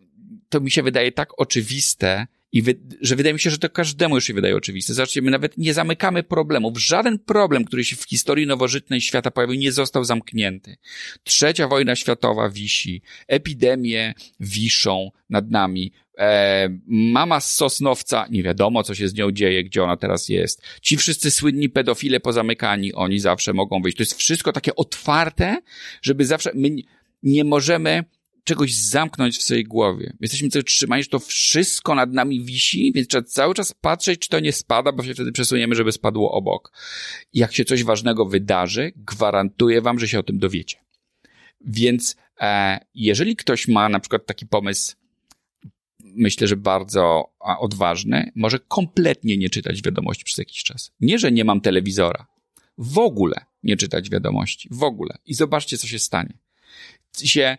to mi się wydaje tak oczywiste I wy, że wydaje mi się, że to każdemu już się wydaje oczywiste. Zobaczcie, my nawet nie zamykamy problemów. Żaden problem, który się w historii nowożytnej świata pojawił, nie został zamknięty. Trzecia wojna światowa wisi, epidemie wiszą nad nami. E, mama z Sosnowca, nie wiadomo, co się z nią dzieje, gdzie ona teraz jest. Ci wszyscy słynni pedofile pozamykani, oni zawsze mogą wyjść. To jest wszystko takie otwarte, żeby zawsze, my nie możemy czegoś zamknąć w swojej głowie. Jesteśmy cały trzymani, że to wszystko nad nami wisi, więc trzeba cały czas patrzeć, czy to nie spada, bo się wtedy przesuniemy, żeby spadło obok. Jak się coś ważnego wydarzy, gwarantuję wam, że się o tym dowiecie. Więc e, jeżeli ktoś ma na przykład taki pomysł, myślę, że bardzo odważny, może kompletnie nie czytać wiadomości przez jakiś czas. Nie, że nie mam telewizora. W ogóle nie czytać wiadomości. W ogóle. I zobaczcie, co się stanie. Się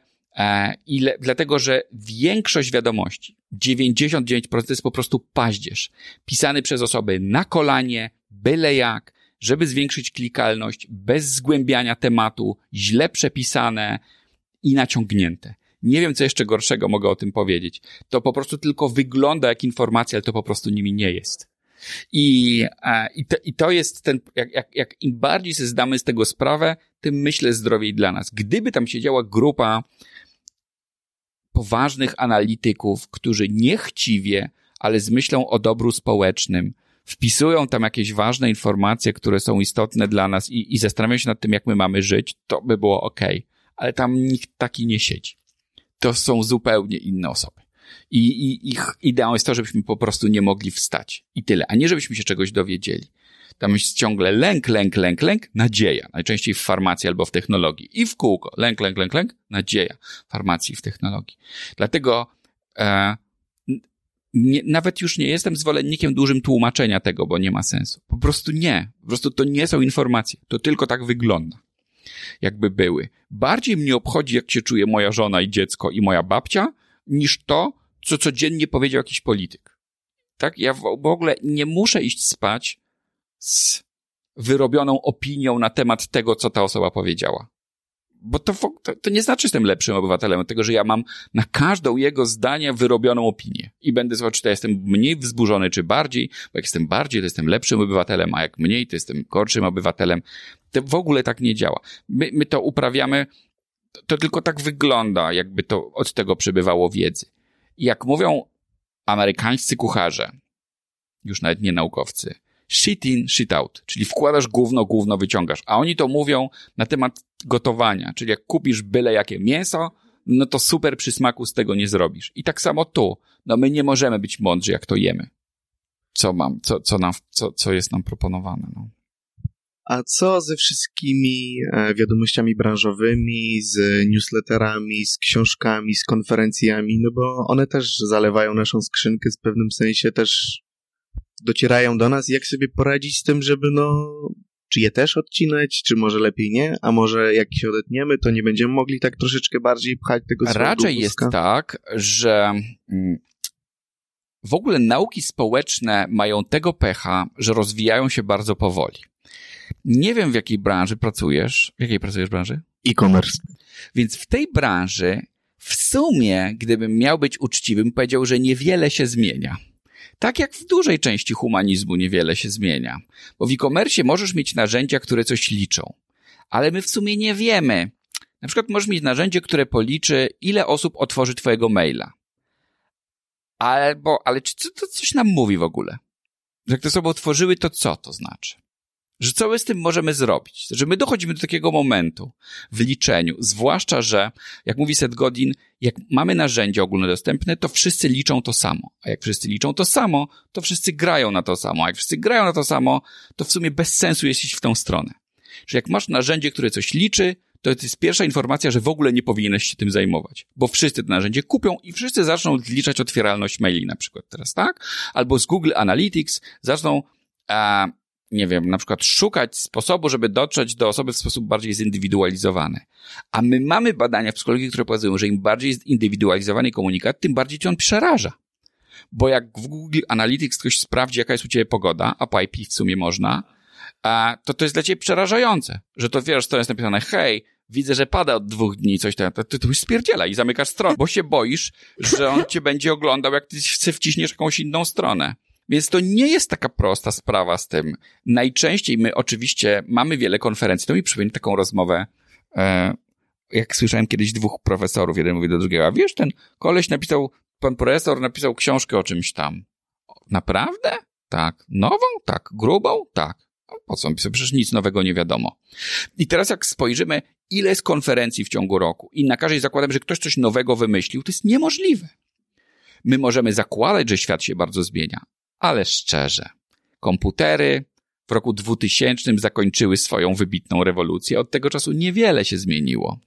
ile, dlatego, że większość wiadomości, 99% to jest po prostu paździerz, pisany przez osoby na kolanie, byle jak, żeby zwiększyć klikalność, bez zgłębiania tematu, źle przepisane i naciągnięte. Nie wiem, co jeszcze gorszego mogę o tym powiedzieć. To po prostu tylko wygląda jak informacja, ale to po prostu nimi nie jest. I, e, i, to, i to jest ten, jak, jak, jak im bardziej sobie zdamy z tego sprawę, tym myślę zdrowiej dla nas. Gdyby tam siedziała grupa poważnych analityków, którzy niechciwie, ale z myślą o dobru społecznym, wpisują tam jakieś ważne informacje, które są istotne dla nas i, i zastanawiają się nad tym, jak my mamy żyć, to by było ok. Ale tam nikt taki nie siedzi. To są zupełnie inne osoby. I, I ich ideą jest to, żebyśmy po prostu nie mogli wstać. I tyle. A nie, żebyśmy się czegoś dowiedzieli. Tam jest ciągle lęk, lęk, lęk, lęk, nadzieja. Najczęściej w farmacji albo w technologii. I w kółko. Lęk, lęk, lęk, lęk, nadzieja. W farmacji w technologii. Dlatego e, nie, nawet już nie jestem zwolennikiem dużym tłumaczenia tego, bo nie ma sensu. Po prostu nie. Po prostu to nie są informacje. To tylko tak wygląda. Jakby były. Bardziej mnie obchodzi, jak się czuje moja żona i dziecko i moja babcia, niż to, co codziennie powiedział jakiś polityk. Tak? Ja w ogóle nie muszę iść spać z wyrobioną opinią na temat tego, co ta osoba powiedziała. Bo to, to, to nie znaczy, że jestem lepszym obywatelem, tego, że ja mam na każdą jego zdanie wyrobioną opinię. I będę słuchał, czy to jestem mniej wzburzony, czy bardziej, bo jak jestem bardziej, to jestem lepszym obywatelem, a jak mniej, to jestem gorszym obywatelem. To w ogóle tak nie działa. My, my to uprawiamy, to, to tylko tak wygląda, jakby to od tego przybywało wiedzy. I jak mówią amerykańscy kucharze, już nawet nie naukowcy, shit in, shit out, czyli wkładasz gówno, gówno wyciągasz. A oni to mówią na temat gotowania, czyli jak kupisz byle jakie mięso, no to super przysmaku z tego nie zrobisz. I tak samo tu, no my nie możemy być mądrzy, jak to jemy. Co mam, co, co nam, co, co jest nam proponowane, no. A co ze wszystkimi e, wiadomościami branżowymi, z newsletterami, z książkami, z konferencjami? No bo one też zalewają naszą skrzynkę w pewnym sensie też docierają do nas, jak sobie poradzić z tym, żeby no, czy je też odcinać, czy może lepiej nie, a może jak się odetniemy, to nie będziemy mogli tak troszeczkę bardziej pchać tego Raczej jest tak, że mm, w ogóle nauki społeczne mają tego pecha, że rozwijają się bardzo powoli. Nie wiem, w jakiej branży pracujesz. W jakiej pracujesz branży? E-commerce. Więc w tej branży, w sumie, gdybym miał być uczciwym, powiedział, że niewiele się zmienia. Tak jak w dużej części humanizmu niewiele się zmienia. Bo w e-commerce możesz mieć narzędzia, które coś liczą. Ale my w sumie nie wiemy. Na przykład możesz mieć narzędzie, które policzy, ile osób otworzy twojego maila. Albo, ale czy to coś nam mówi w ogóle? Jak te osoby otworzyły, to co to znaczy? Że co my z tym możemy zrobić? Że my dochodzimy do takiego momentu w liczeniu, zwłaszcza, że, jak mówi Seth Godin, jak mamy narzędzia ogólnodostępne, to wszyscy liczą to samo. A jak wszyscy liczą to samo, to wszyscy grają na to samo. A jak wszyscy grają na to samo, to w sumie bez sensu jest iść w tą stronę. Że jak masz narzędzie, które coś liczy, to jest pierwsza informacja, że w ogóle nie powinieneś się tym zajmować. Bo wszyscy to narzędzie kupią i wszyscy zaczną zliczać otwieralność maili na przykład teraz, tak? Albo z Google Analytics zaczną a, nie wiem, na przykład szukać sposobu, żeby dotrzeć do osoby w sposób bardziej zindywidualizowany. A my mamy badania w psychologii, które pokazują, że im bardziej zindywidualizowany komunikat, tym bardziej cię on przeraża. Bo jak w Google Analytics ktoś sprawdzi, jaka jest u ciebie pogoda, a po IP w sumie można, to to jest dla ciebie przerażające, że to wiesz, to jest napisane, hej, widzę, że pada od dwóch dni coś tam, to, to, to już spierdziela i zamykasz stronę, bo się boisz, że on cię będzie oglądał, jak ty wciśniesz jakąś inną stronę. Więc to nie jest taka prosta sprawa z tym. Najczęściej my oczywiście mamy wiele konferencji. To mi przypomina taką rozmowę, e, jak słyszałem kiedyś dwóch profesorów, jeden mówi do drugiego, a wiesz, ten koleś napisał, pan profesor napisał książkę o czymś tam. Naprawdę? Tak. Nową? Tak. Grubą? Tak. Po co? Przecież nic nowego nie wiadomo. I teraz jak spojrzymy, ile jest konferencji w ciągu roku i na każdej zakładam, że ktoś coś nowego wymyślił, to jest niemożliwe. My możemy zakładać, że świat się bardzo zmienia, ale szczerze, komputery w roku 2000 zakończyły swoją wybitną rewolucję. Od tego czasu niewiele się zmieniło.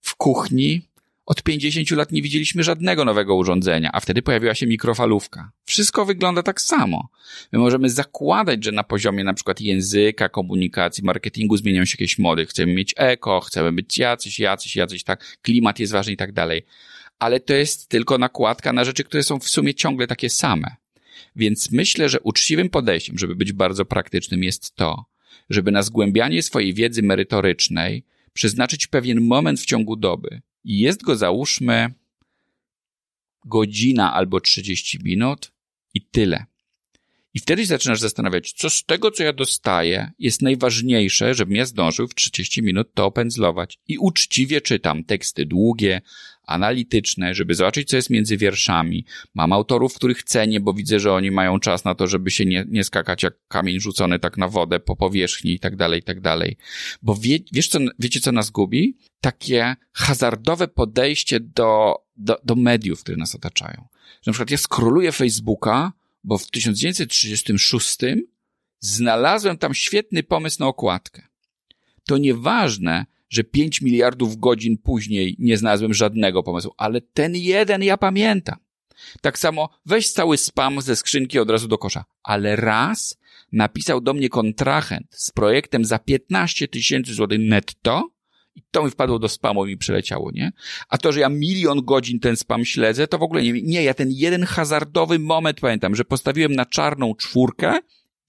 W kuchni od 50 lat nie widzieliśmy żadnego nowego urządzenia, a wtedy pojawiła się mikrofalówka. Wszystko wygląda tak samo. My możemy zakładać, że na poziomie na przykład języka, komunikacji, marketingu zmieniają się jakieś mody. Chcemy mieć eko, chcemy być jacyś, jacyś, jacyś, tak. Klimat jest ważny i tak dalej. Ale to jest tylko nakładka na rzeczy, które są w sumie ciągle takie same. Więc myślę, że uczciwym podejściem, żeby być bardzo praktycznym, jest to, żeby na zgłębianie swojej wiedzy merytorycznej przeznaczyć pewien moment w ciągu doby, i jest go załóżmy godzina albo 30 minut i tyle. I wtedy zaczynasz zastanawiać, co z tego, co ja dostaję, jest najważniejsze, żebym ja zdążył w 30 minut to opędzlować. I uczciwie czytam teksty długie, analityczne, żeby zobaczyć, co jest między wierszami. Mam autorów, których cenię, bo widzę, że oni mają czas na to, żeby się nie, nie skakać jak kamień rzucony tak na wodę po powierzchni i tak dalej, i tak dalej. Bo wie, wiesz, co, wiecie, co nas gubi? Takie hazardowe podejście do, do, do mediów, które nas otaczają. Że na przykład ja skroluję Facebooka, bo w 1936 znalazłem tam świetny pomysł na okładkę. To nieważne, że 5 miliardów godzin później nie znalazłem żadnego pomysłu, ale ten jeden ja pamiętam. Tak samo weź cały spam ze skrzynki od razu do kosza. Ale raz napisał do mnie kontrahent z projektem za 15 tysięcy złotych netto i to mi wpadło do spamu i mi przeleciało, nie? A to, że ja milion godzin ten spam śledzę, to w ogóle nie. Nie, ja ten jeden hazardowy moment pamiętam, że postawiłem na czarną czwórkę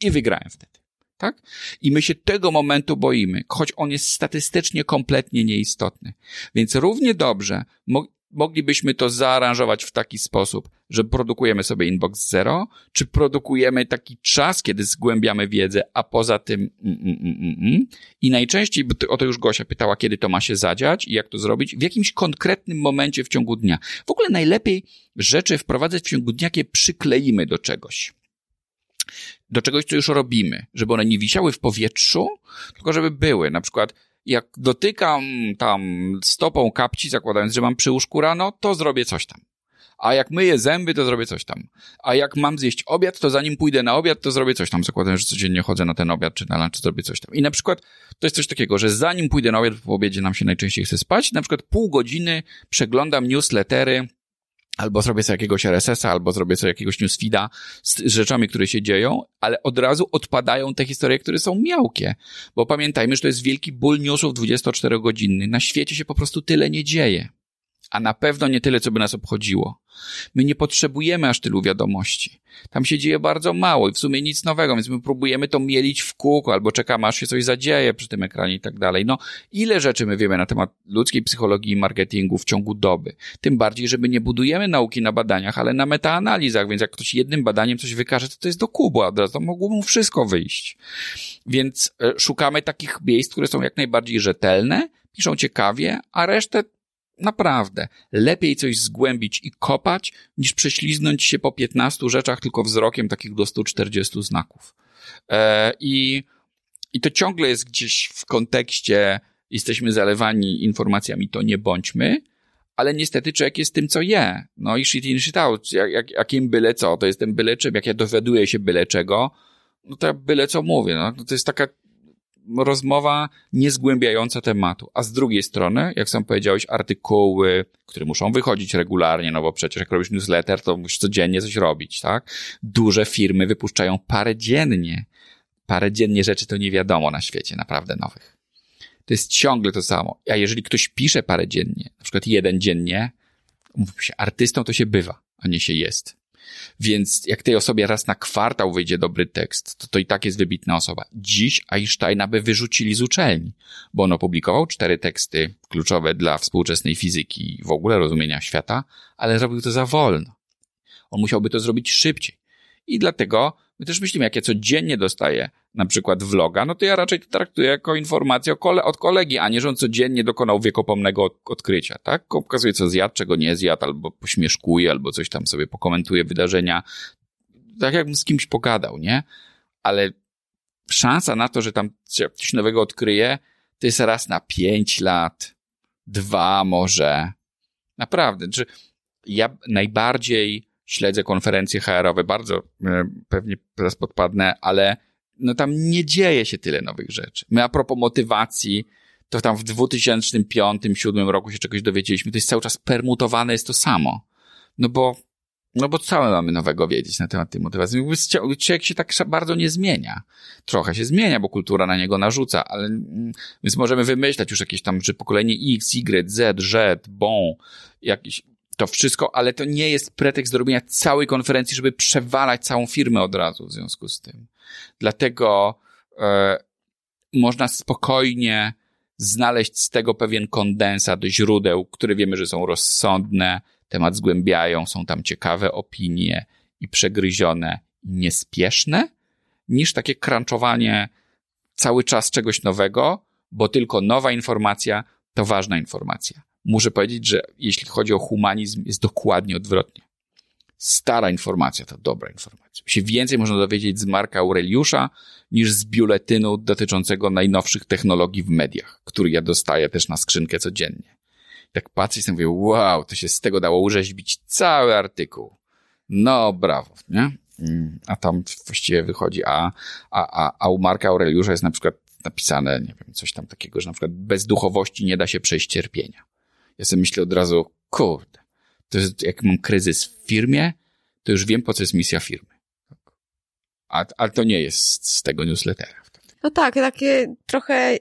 i wygrałem wtedy tak? I my się tego momentu boimy, choć on jest statystycznie kompletnie nieistotny. Więc równie dobrze mo moglibyśmy to zaaranżować w taki sposób, że produkujemy sobie inbox zero, czy produkujemy taki czas, kiedy zgłębiamy wiedzę, a poza tym mm, mm, mm, mm, mm. i najczęściej, bo o to już Gosia pytała, kiedy to ma się zadziać i jak to zrobić, w jakimś konkretnym momencie w ciągu dnia. W ogóle najlepiej rzeczy wprowadzać w ciągu dnia, jakie przykleimy do czegoś do czegoś, co już robimy, żeby one nie wisiały w powietrzu, tylko żeby były. Na przykład, jak dotykam tam stopą kapci, zakładając, że mam przy łóżku rano, to zrobię coś tam. A jak myję zęby, to zrobię coś tam. A jak mam zjeść obiad, to zanim pójdę na obiad, to zrobię coś tam. Zakładając, że codziennie chodzę na ten obiad czy na lunch, to zrobię coś tam. I na przykład to jest coś takiego, że zanim pójdę na obiad, po obiedzie nam się najczęściej chce spać, na przykład pół godziny przeglądam newslettery albo zrobię sobie jakiegoś RSS-a, albo zrobię sobie jakiegoś newsfeeda z rzeczami, które się dzieją, ale od razu odpadają te historie, które są miałkie. Bo pamiętajmy, że to jest wielki ból newsów 24-godzinny. Na świecie się po prostu tyle nie dzieje a na pewno nie tyle, co by nas obchodziło. My nie potrzebujemy aż tylu wiadomości. Tam się dzieje bardzo mało i w sumie nic nowego, więc my próbujemy to mielić w kółko albo czekamy, aż się coś zadzieje przy tym ekranie i tak dalej. No, ile rzeczy my wiemy na temat ludzkiej psychologii i marketingu w ciągu doby. Tym bardziej, że my nie budujemy nauki na badaniach, ale na metaanalizach, więc jak ktoś jednym badaniem coś wykaże, to to jest do kubu, a to mogło mu wszystko wyjść. Więc e, szukamy takich miejsc, które są jak najbardziej rzetelne, piszą ciekawie, a resztę Naprawdę. Lepiej coś zgłębić i kopać, niż prześliznąć się po 15 rzeczach tylko wzrokiem takich do 140 znaków. E, I, I to ciągle jest gdzieś w kontekście jesteśmy zalewani informacjami, to nie bądźmy, ale niestety człowiek jest tym, co je. No i shit in, shit out. Jak, jak, jakim byle co, to jestem byle czym. Jak ja dowiaduję się byle czego, no to ja byle co mówię. No. To jest taka rozmowa niezgłębiająca tematu. A z drugiej strony, jak sam powiedziałeś, artykuły, które muszą wychodzić regularnie, no bo przecież jak robisz newsletter, to musisz codziennie coś robić, tak? Duże firmy wypuszczają parę dziennie. Parę dziennie rzeczy to nie wiadomo na świecie, naprawdę nowych. To jest ciągle to samo. A jeżeli ktoś pisze parę dziennie, na przykład jeden dziennie, mów się, artystą to się bywa, a nie się jest. Więc jak tej osobie raz na kwartał wyjdzie dobry tekst, to to i tak jest wybitna osoba. Dziś Einsteina by wyrzucili z uczelni, bo on opublikował cztery teksty kluczowe dla współczesnej fizyki i w ogóle rozumienia świata, ale zrobił to za wolno. On musiałby to zrobić szybciej. I dlatego my też myślimy, jak ja codziennie dostaję na przykład vloga, no to ja raczej to traktuję jako informację od kolegi, a nie, że on codziennie dokonał wiekopomnego odkrycia, tak? Pokazuje, co zjadł, czego nie zjadł, albo pośmieszkuje, albo coś tam sobie pokomentuje wydarzenia. Tak jakbym z kimś pogadał, nie? Ale szansa na to, że tam coś nowego odkryje, to jest raz na pięć lat, dwa może. Naprawdę. Czy ja najbardziej śledzę konferencje HR-owe, bardzo e, pewnie teraz podpadnę, ale no tam nie dzieje się tyle nowych rzeczy. My a propos motywacji, to tam w 2005-2007 roku się czegoś dowiedzieliśmy, to jest cały czas permutowane, jest to samo. No bo, no bo my mamy nowego wiedzieć na temat tej motywacji? Człowiek się tak bardzo nie zmienia. Trochę się zmienia, bo kultura na niego narzuca, ale mm, więc możemy wymyślać już jakieś tam, że pokolenie X, Y, Z, Z, bon, jakiś to wszystko, ale to nie jest pretekst do robienia całej konferencji, żeby przewalać całą firmę od razu w związku z tym. Dlatego e, można spokojnie znaleźć z tego pewien kondensat źródeł, które wiemy, że są rozsądne, temat zgłębiają, są tam ciekawe opinie i przegryzione, niespieszne, niż takie crunchowanie cały czas czegoś nowego, bo tylko nowa informacja to ważna informacja muszę powiedzieć, że jeśli chodzi o humanizm, jest dokładnie odwrotnie. Stara informacja to dobra informacja. Się więcej można dowiedzieć z Marka Aureliusza niż z biuletynu dotyczącego najnowszych technologii w mediach, który ja dostaję też na skrzynkę codziennie. Tak patrzę i sobie mówię, wow, to się z tego dało urzeźbić cały artykuł. No, brawo, nie? Mm, a tam właściwie wychodzi, a, a, a, a u Marka Aureliusza jest na przykład napisane, nie wiem, coś tam takiego, że na przykład bez duchowości nie da się przejść cierpienia. Ja sobie myślę od razu, kurde, to jest, jak mam kryzys w firmie, to już wiem, po co jest misja firmy. A, ale to nie jest z tego newslettera. No tak, takie trochę e,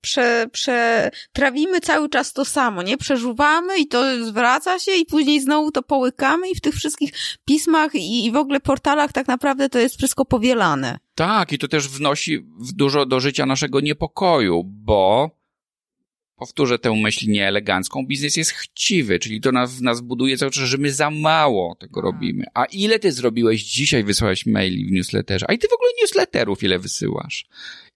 prze, prze, trawimy cały czas to samo, nie? Przeżuwamy i to zwraca się i później znowu to połykamy i w tych wszystkich pismach i, i w ogóle portalach tak naprawdę to jest wszystko powielane. Tak, i to też wnosi dużo do życia naszego niepokoju, bo powtórzę tę myśl nieelegancką, biznes jest chciwy, czyli to nas, nas buduje cały czas, że my za mało tego tak. robimy. A ile ty zrobiłeś dzisiaj, wysłałeś maili w newsletterze? A i ty w ogóle newsletterów ile wysyłasz?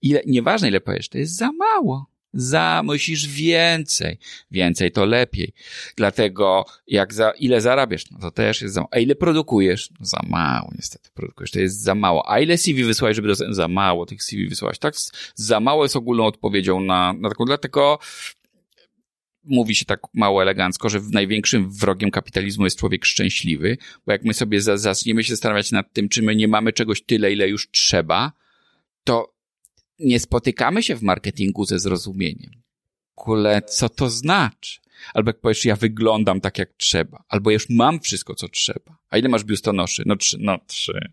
Ile, nieważne ile powiesz, to jest za mało. Za, musisz więcej. Więcej to lepiej. Dlatego jak za, ile zarabiasz, no to też jest za mało. A ile produkujesz? No za mało niestety produkujesz, to jest za mało. A ile CV wysłałeś, żeby dostać? Za mało tych CV wysłałeś. Tak, za mało jest ogólną odpowiedzią na, na taką, dlatego mówi się tak mało elegancko, że największym wrogiem kapitalizmu jest człowiek szczęśliwy, bo jak my sobie zaczniemy się zastanawiać nad tym, czy my nie mamy czegoś tyle, ile już trzeba, to nie spotykamy się w marketingu ze zrozumieniem. Kule, co to znaczy? Albo jak powiesz, ja wyglądam tak jak trzeba, albo już mam wszystko, co trzeba. A ile masz biustonoszy? No trzy. No trzy.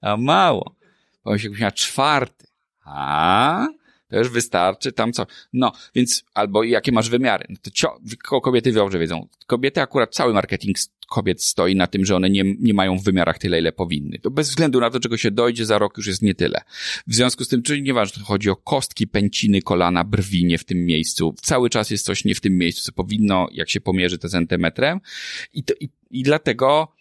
A mało. Powiedz, jakbyś miała czwarty. A? To już wystarczy tam co. No, więc albo jakie masz wymiary. No to cio, kobiety dobrze wiedzą. Kobiety akurat cały marketing kobiet stoi na tym, że one nie, nie mają w wymiarach tyle, ile powinny. To bez względu na to, czego się dojdzie, za rok już jest nie tyle. W związku z tym, czyli nieważne, chodzi o kostki, pęciny, kolana, brwi nie w tym miejscu. Cały czas jest coś nie w tym miejscu, co powinno, jak się pomierzy to centymetrem. I, to, i, i dlatego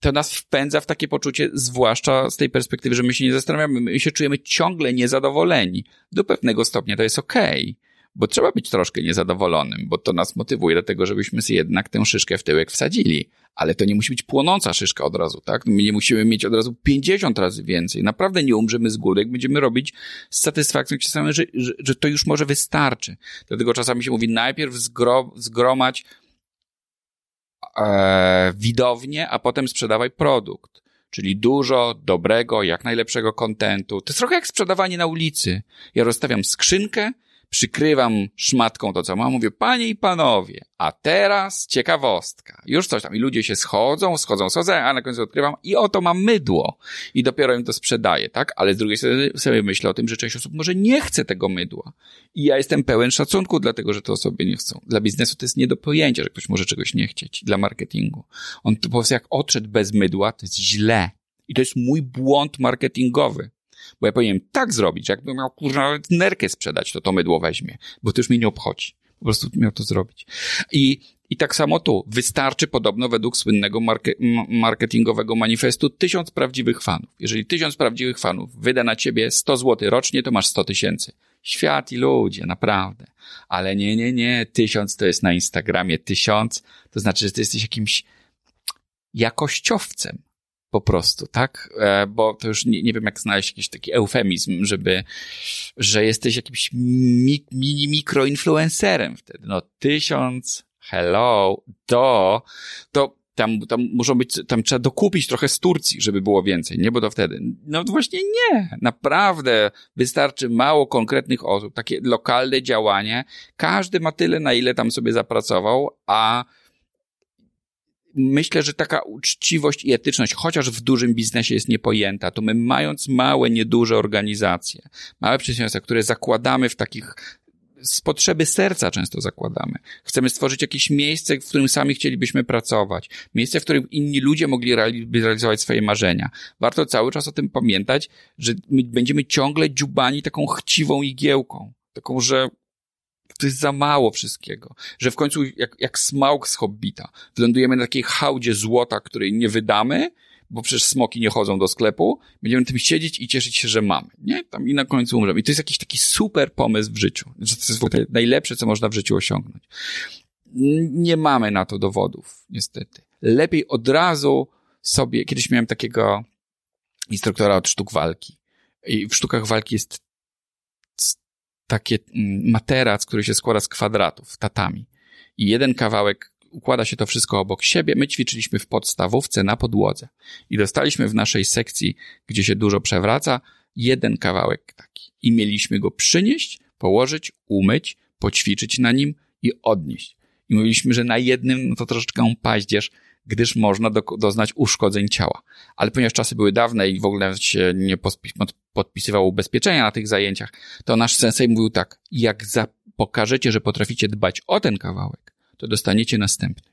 to nas wpędza w takie poczucie, zwłaszcza z tej perspektywy, że my się nie zastanawiamy, my się czujemy ciągle niezadowoleni. Do pewnego stopnia to jest okej, okay, bo trzeba być troszkę niezadowolonym, bo to nas motywuje do tego, żebyśmy jednak tę szyszkę w tyłek wsadzili. Ale to nie musi być płonąca szyszka od razu, tak? My nie musimy mieć od razu 50 razy więcej. Naprawdę nie umrzemy z góry, jak będziemy robić z satysfakcją, czasami, że, że, że to już może wystarczy. Dlatego czasami się mówi, najpierw zgro, e, widownię, a potem sprzedawaj produkt. Czyli dużo dobrego, jak najlepszego kontentu. To jest trochę jak sprzedawanie na ulicy. Ja rozstawiam skrzynkę, przykrywam szmatką to, co mam, mówię, panie i panowie, a teraz ciekawostka. Już coś tam. I ludzie się schodzą, schodzą, schodzą, a na końcu odkrywam i oto mam mydło. I dopiero im to sprzedaję, tak? Ale z drugiej strony sobie myślę o tym, że część osób może nie chce tego mydła. I ja jestem pełen szacunku, dlatego że to osoby nie chcą. Dla biznesu to jest nie do pojęcia, że ktoś może czegoś nie chcieć. Dla marketingu. On po prostu jak odszedł bez mydła, to jest źle. I to jest mój błąd marketingowy. Bo ja powinienem tak zrobić, jakbym miał kurwa nawet nerkę sprzedać, to to mydło weźmie, bo to już mnie nie obchodzi. Po prostu miał to zrobić. I, i tak samo tu. Wystarczy podobno według słynnego marke, marketingowego manifestu tysiąc prawdziwych fanów. Jeżeli tysiąc prawdziwych fanów wyda na ciebie 100 zł rocznie, to masz 100 tysięcy. Świat i ludzie, naprawdę. Ale nie, nie, nie. Tysiąc to jest na Instagramie. Tysiąc to znaczy, że ty jesteś jakimś jakościowcem po prostu, tak? E, bo to już nie, nie wiem, jak znaleźć jakiś taki eufemizm, żeby, że jesteś jakimś mi, mini mikroinfluencerem wtedy. No, tysiąc, hello, do, to tam, tam muszą być, tam trzeba dokupić trochę z Turcji, żeby było więcej, nie? Bo to wtedy, no właśnie nie, naprawdę wystarczy mało konkretnych osób, takie lokalne działanie, każdy ma tyle, na ile tam sobie zapracował, a myślę, że taka uczciwość i etyczność, chociaż w dużym biznesie jest niepojęta, to my mając małe, nieduże organizacje, małe przedsiębiorstwa, które zakładamy w takich z potrzeby serca często zakładamy. Chcemy stworzyć jakieś miejsce, w którym sami chcielibyśmy pracować. Miejsce, w którym inni ludzie mogli realizować swoje marzenia. Warto cały czas o tym pamiętać, że my będziemy ciągle dziubani taką chciwą igiełką. Taką, że to jest za mało wszystkiego. Że w końcu, jak, jak z Hobbita, wylądujemy na takiej hałdzie złota, której nie wydamy, bo przecież smoki nie chodzą do sklepu, będziemy tym siedzieć i cieszyć się, że mamy, nie? Tam i na końcu umrzemy. I to jest jakiś taki super pomysł w życiu, to jest w ogóle najlepsze, co można w życiu osiągnąć. Nie mamy na to dowodów, niestety. Lepiej od razu sobie, kiedyś miałem takiego instruktora od sztuk walki. I w sztukach walki jest takie mm, materac, który się składa z kwadratów, tatami. I jeden kawałek układa się to wszystko obok siebie. My ćwiczyliśmy w podstawówce na podłodze. I dostaliśmy w naszej sekcji, gdzie się dużo przewraca, jeden kawałek taki. I mieliśmy go przynieść, położyć, umyć, poćwiczyć na nim i odnieść. I mówiliśmy, że na jednym, no to troszeczkę paździerz, gdyż można do, doznać uszkodzeń ciała. Ale ponieważ czasy były dawne i w ogóle się nie podpisywało ubezpieczenia na tych zajęciach, to nasz sensei mówił tak, jak pokażecie, że potraficie dbać o ten kawałek, to dostaniecie następny.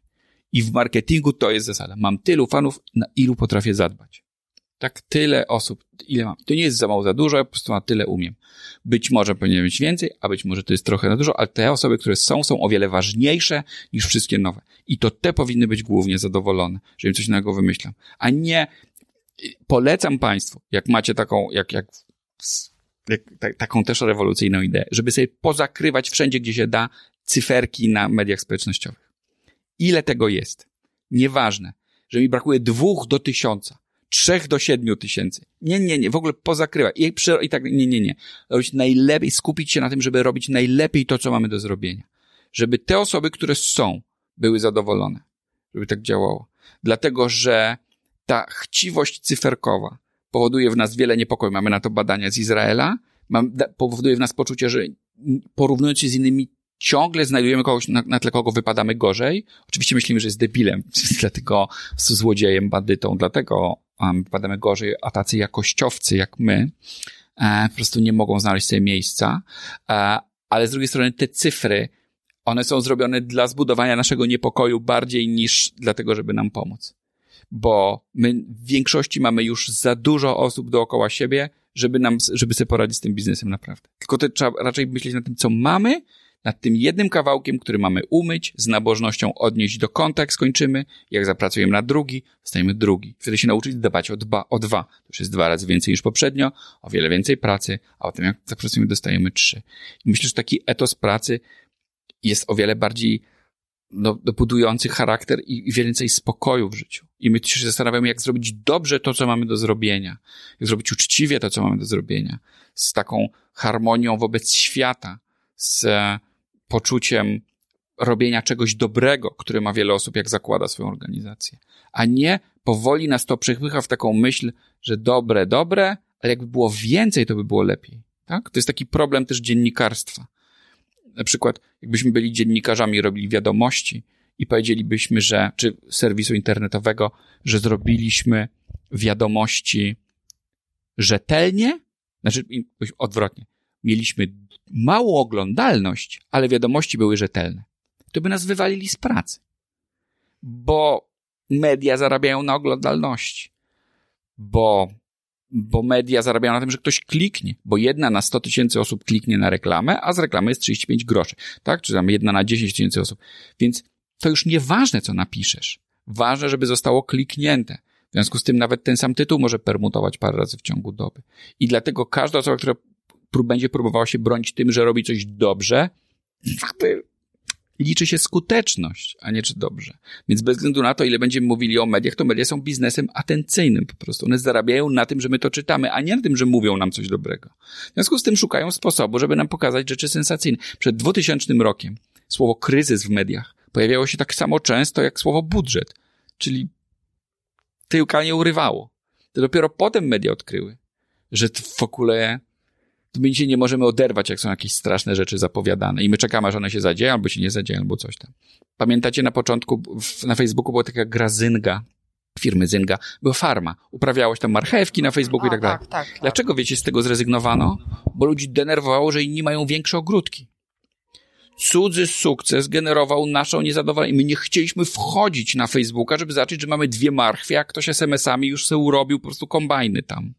I w marketingu to jest zasada. Mam tylu fanów, na ilu potrafię zadbać. Tak, tyle osób, ile mam. To nie jest za mało, za dużo, ja po prostu na tyle umiem. Być może powinien być więcej, a być może to jest trochę za dużo, ale te osoby, które są, są o wiele ważniejsze niż wszystkie nowe. I to te powinny być głównie zadowolone, że im coś nowego wymyślam. A nie, polecam Państwu, jak macie taką, jak, jak, jak ta, taką też rewolucyjną ideę, żeby sobie pozakrywać wszędzie, gdzie się da, cyferki na mediach społecznościowych. Ile tego jest? Nieważne, że mi brakuje dwóch do tysiąca trzech do siedmiu tysięcy. Nie, nie, nie, w ogóle pozakrywać. I, i tak, nie, nie, nie. Robić najlepiej, skupić się na tym, żeby robić najlepiej to, co mamy do zrobienia. Żeby te osoby, które są, były zadowolone. Żeby tak działało. Dlatego, że ta chciwość cyferkowa powoduje w nas wiele niepokoju. Mamy na to badania z Izraela. Mam, powoduje w nas poczucie, że porównując się z innymi ciągle znajdujemy kogoś, na, na tle kogo wypadamy gorzej. Oczywiście myślimy, że jest debilem, dlatego złodziejem, bandytą, dlatego um, wypadamy gorzej, a tacy jakościowcy jak my e, po prostu nie mogą znaleźć sobie miejsca. E, ale z drugiej strony te cyfry, one są zrobione dla zbudowania naszego niepokoju bardziej niż dlatego, żeby nam pomóc. Bo my w większości mamy już za dużo osób dookoła siebie, żeby nam, żeby sobie poradzić z tym biznesem naprawdę. Tylko to trzeba raczej myśleć na tym, co mamy, nad tym jednym kawałkiem, który mamy umyć, z nabożnością odnieść do kąta, jak skończymy. Jak zapracujemy na drugi, dostajemy drugi. Wtedy się nauczyć dbać o, dba, o dwa. To już jest dwa razy więcej niż poprzednio, o wiele więcej pracy, a o tym jak zapracujemy dostajemy trzy. I myślę, że taki etos pracy jest o wiele bardziej no, budujący charakter i, i więcej spokoju w życiu. I my się zastanawiamy, jak zrobić dobrze to, co mamy do zrobienia. Jak zrobić uczciwie to, co mamy do zrobienia. Z taką harmonią wobec świata. Z poczuciem robienia czegoś dobrego, które ma wiele osób, jak zakłada swoją organizację. A nie powoli nas to przepycha w taką myśl, że dobre, dobre, ale jakby było więcej, to by było lepiej. Tak? To jest taki problem też dziennikarstwa. na przykład jakbyśmy byli dziennikarzami, robili wiadomości i powiedzielibyśmy, że, czy serwisu internetowego, że zrobiliśmy wiadomości rzetelnie, znaczy odwrotnie, mieliśmy małą oglądalność, ale wiadomości były rzetelne, to by nas wywalili z pracy. Bo media zarabiają na oglądalności. Bo, bo media zarabiają na tym, że ktoś kliknie, bo jedna na 100 tysięcy osób kliknie na reklamę, a z reklamy jest 35 groszy, tak? Czy tam jedna na 10 tysięcy osób. Więc to już nieważne, co napiszesz. Ważne, żeby zostało kliknięte. W związku z tym nawet ten sam tytuł może permutować parę razy w ciągu doby. I dlatego każda osoba, która będzie próbowała się bronić tym, że robi coś dobrze, liczy się skuteczność, a nie czy dobrze. Więc bez względu na to, ile będziemy mówili o mediach, to media są biznesem atencyjnym po prostu. One zarabiają na tym, że my to czytamy, a nie na tym, że mówią nam coś dobrego. W związku z tym szukają sposobu, żeby nam pokazać rzeczy sensacyjne. Przed 2000 rokiem słowo kryzys w mediach pojawiało się tak samo często jak słowo budżet, czyli tyłka nie urywało. To dopiero potem media odkryły, że w ogóle my się nie możemy oderwać, jak są jakieś straszne rzeczy zapowiadane i my czekamy, aż one się zadzieją, albo się nie zadzieją, albo coś tam. Pamiętacie na początku na Facebooku była taka gra Zynga, firmy Zynga, była farma. Uprawiałoś tam marchewki na Facebooku A, i tak dalej. Tak, tak, tak. Dlaczego, wiecie, z tego zrezygnowano? Bo ludzi denerwowało, że inni mają większe ogródki. Cudzy sukces generował naszą niezadowolenie. My nie chcieliśmy wchodzić na Facebooka, żeby zobaczyć, że mamy dwie marchwie, a ktoś SMS-ami już sobie urobił po prostu kombajny tam.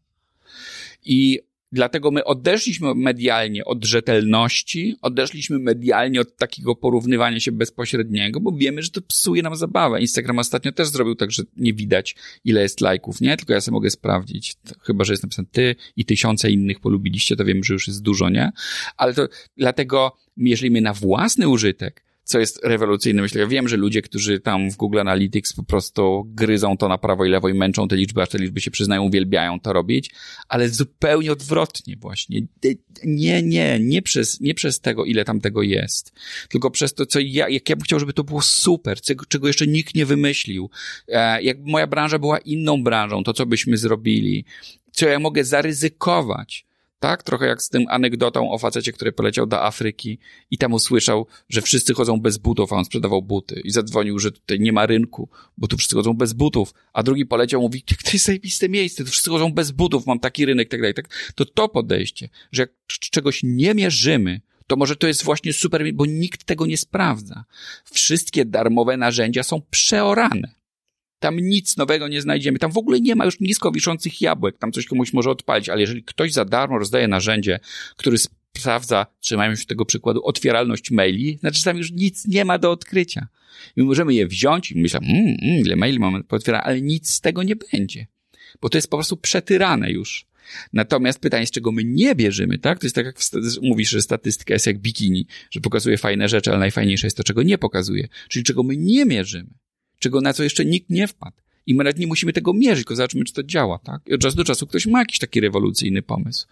I Dlatego my odeszliśmy medialnie od rzetelności, odeszliśmy medialnie od takiego porównywania się bezpośredniego, bo wiemy, że to psuje nam zabawę. Instagram ostatnio też zrobił tak, że nie widać, ile jest lajków, nie? Tylko ja sobie mogę sprawdzić. Chyba, że jest napisane ty i tysiące innych polubiliście, to wiem, że już jest dużo, nie? Ale to dlatego, jeżeli my na własny użytek co jest rewolucyjne. Myślę, ja wiem, że ludzie, którzy tam w Google Analytics po prostu gryzą to na prawo i lewo i męczą te liczby, aż te liczby się przyznają, uwielbiają to robić, ale zupełnie odwrotnie właśnie. Nie, nie, nie przez, nie przez tego, ile tam tego jest, tylko przez to, co ja, jak ja bym chciał, żeby to było super, czego, jeszcze nikt nie wymyślił. E, jakby moja branża była inną branżą, to co byśmy zrobili, co ja mogę zaryzykować, tak? Trochę jak z tym anegdotą o facecie, który poleciał do Afryki i tam usłyszał, że wszyscy chodzą bez butów, a on sprzedawał buty i zadzwonił, że tutaj nie ma rynku, bo tu wszyscy chodzą bez butów, a drugi poleciał, mówi, to jest zajebiste miejsce, tu wszyscy chodzą bez butów, mam taki rynek, tak dalej, tak? To to podejście, że jak czegoś nie mierzymy, to może to jest właśnie super, bo nikt tego nie sprawdza. Wszystkie darmowe narzędzia są przeorane. Tam nic nowego nie znajdziemy. Tam w ogóle nie ma już nisko wiszących jabłek. Tam coś komuś może odpalić, ale jeżeli ktoś za darmo rozdaje narzędzie, który sprawdza, trzymajmy się tego przykładu, otwieralność maili, znaczy tam już nic nie ma do odkrycia. My możemy je wziąć i myśleć, mmm, mm, ile maili mamy pootwierane, ale nic z tego nie będzie. Bo to jest po prostu przetyrane już. Natomiast pytanie, z czego my nie bierzemy, tak? To jest tak, jak mówisz, że statystyka jest jak bikini, że pokazuje fajne rzeczy, ale najfajniejsze jest to, czego nie pokazuje. Czyli czego my nie mierzymy czego na co jeszcze nikt nie wpadł. I my nawet nie musimy tego mierzyć, tylko zobaczymy, czy to działa, tak? I od czasu do czasu ktoś ma jakiś taki rewolucyjny pomysł.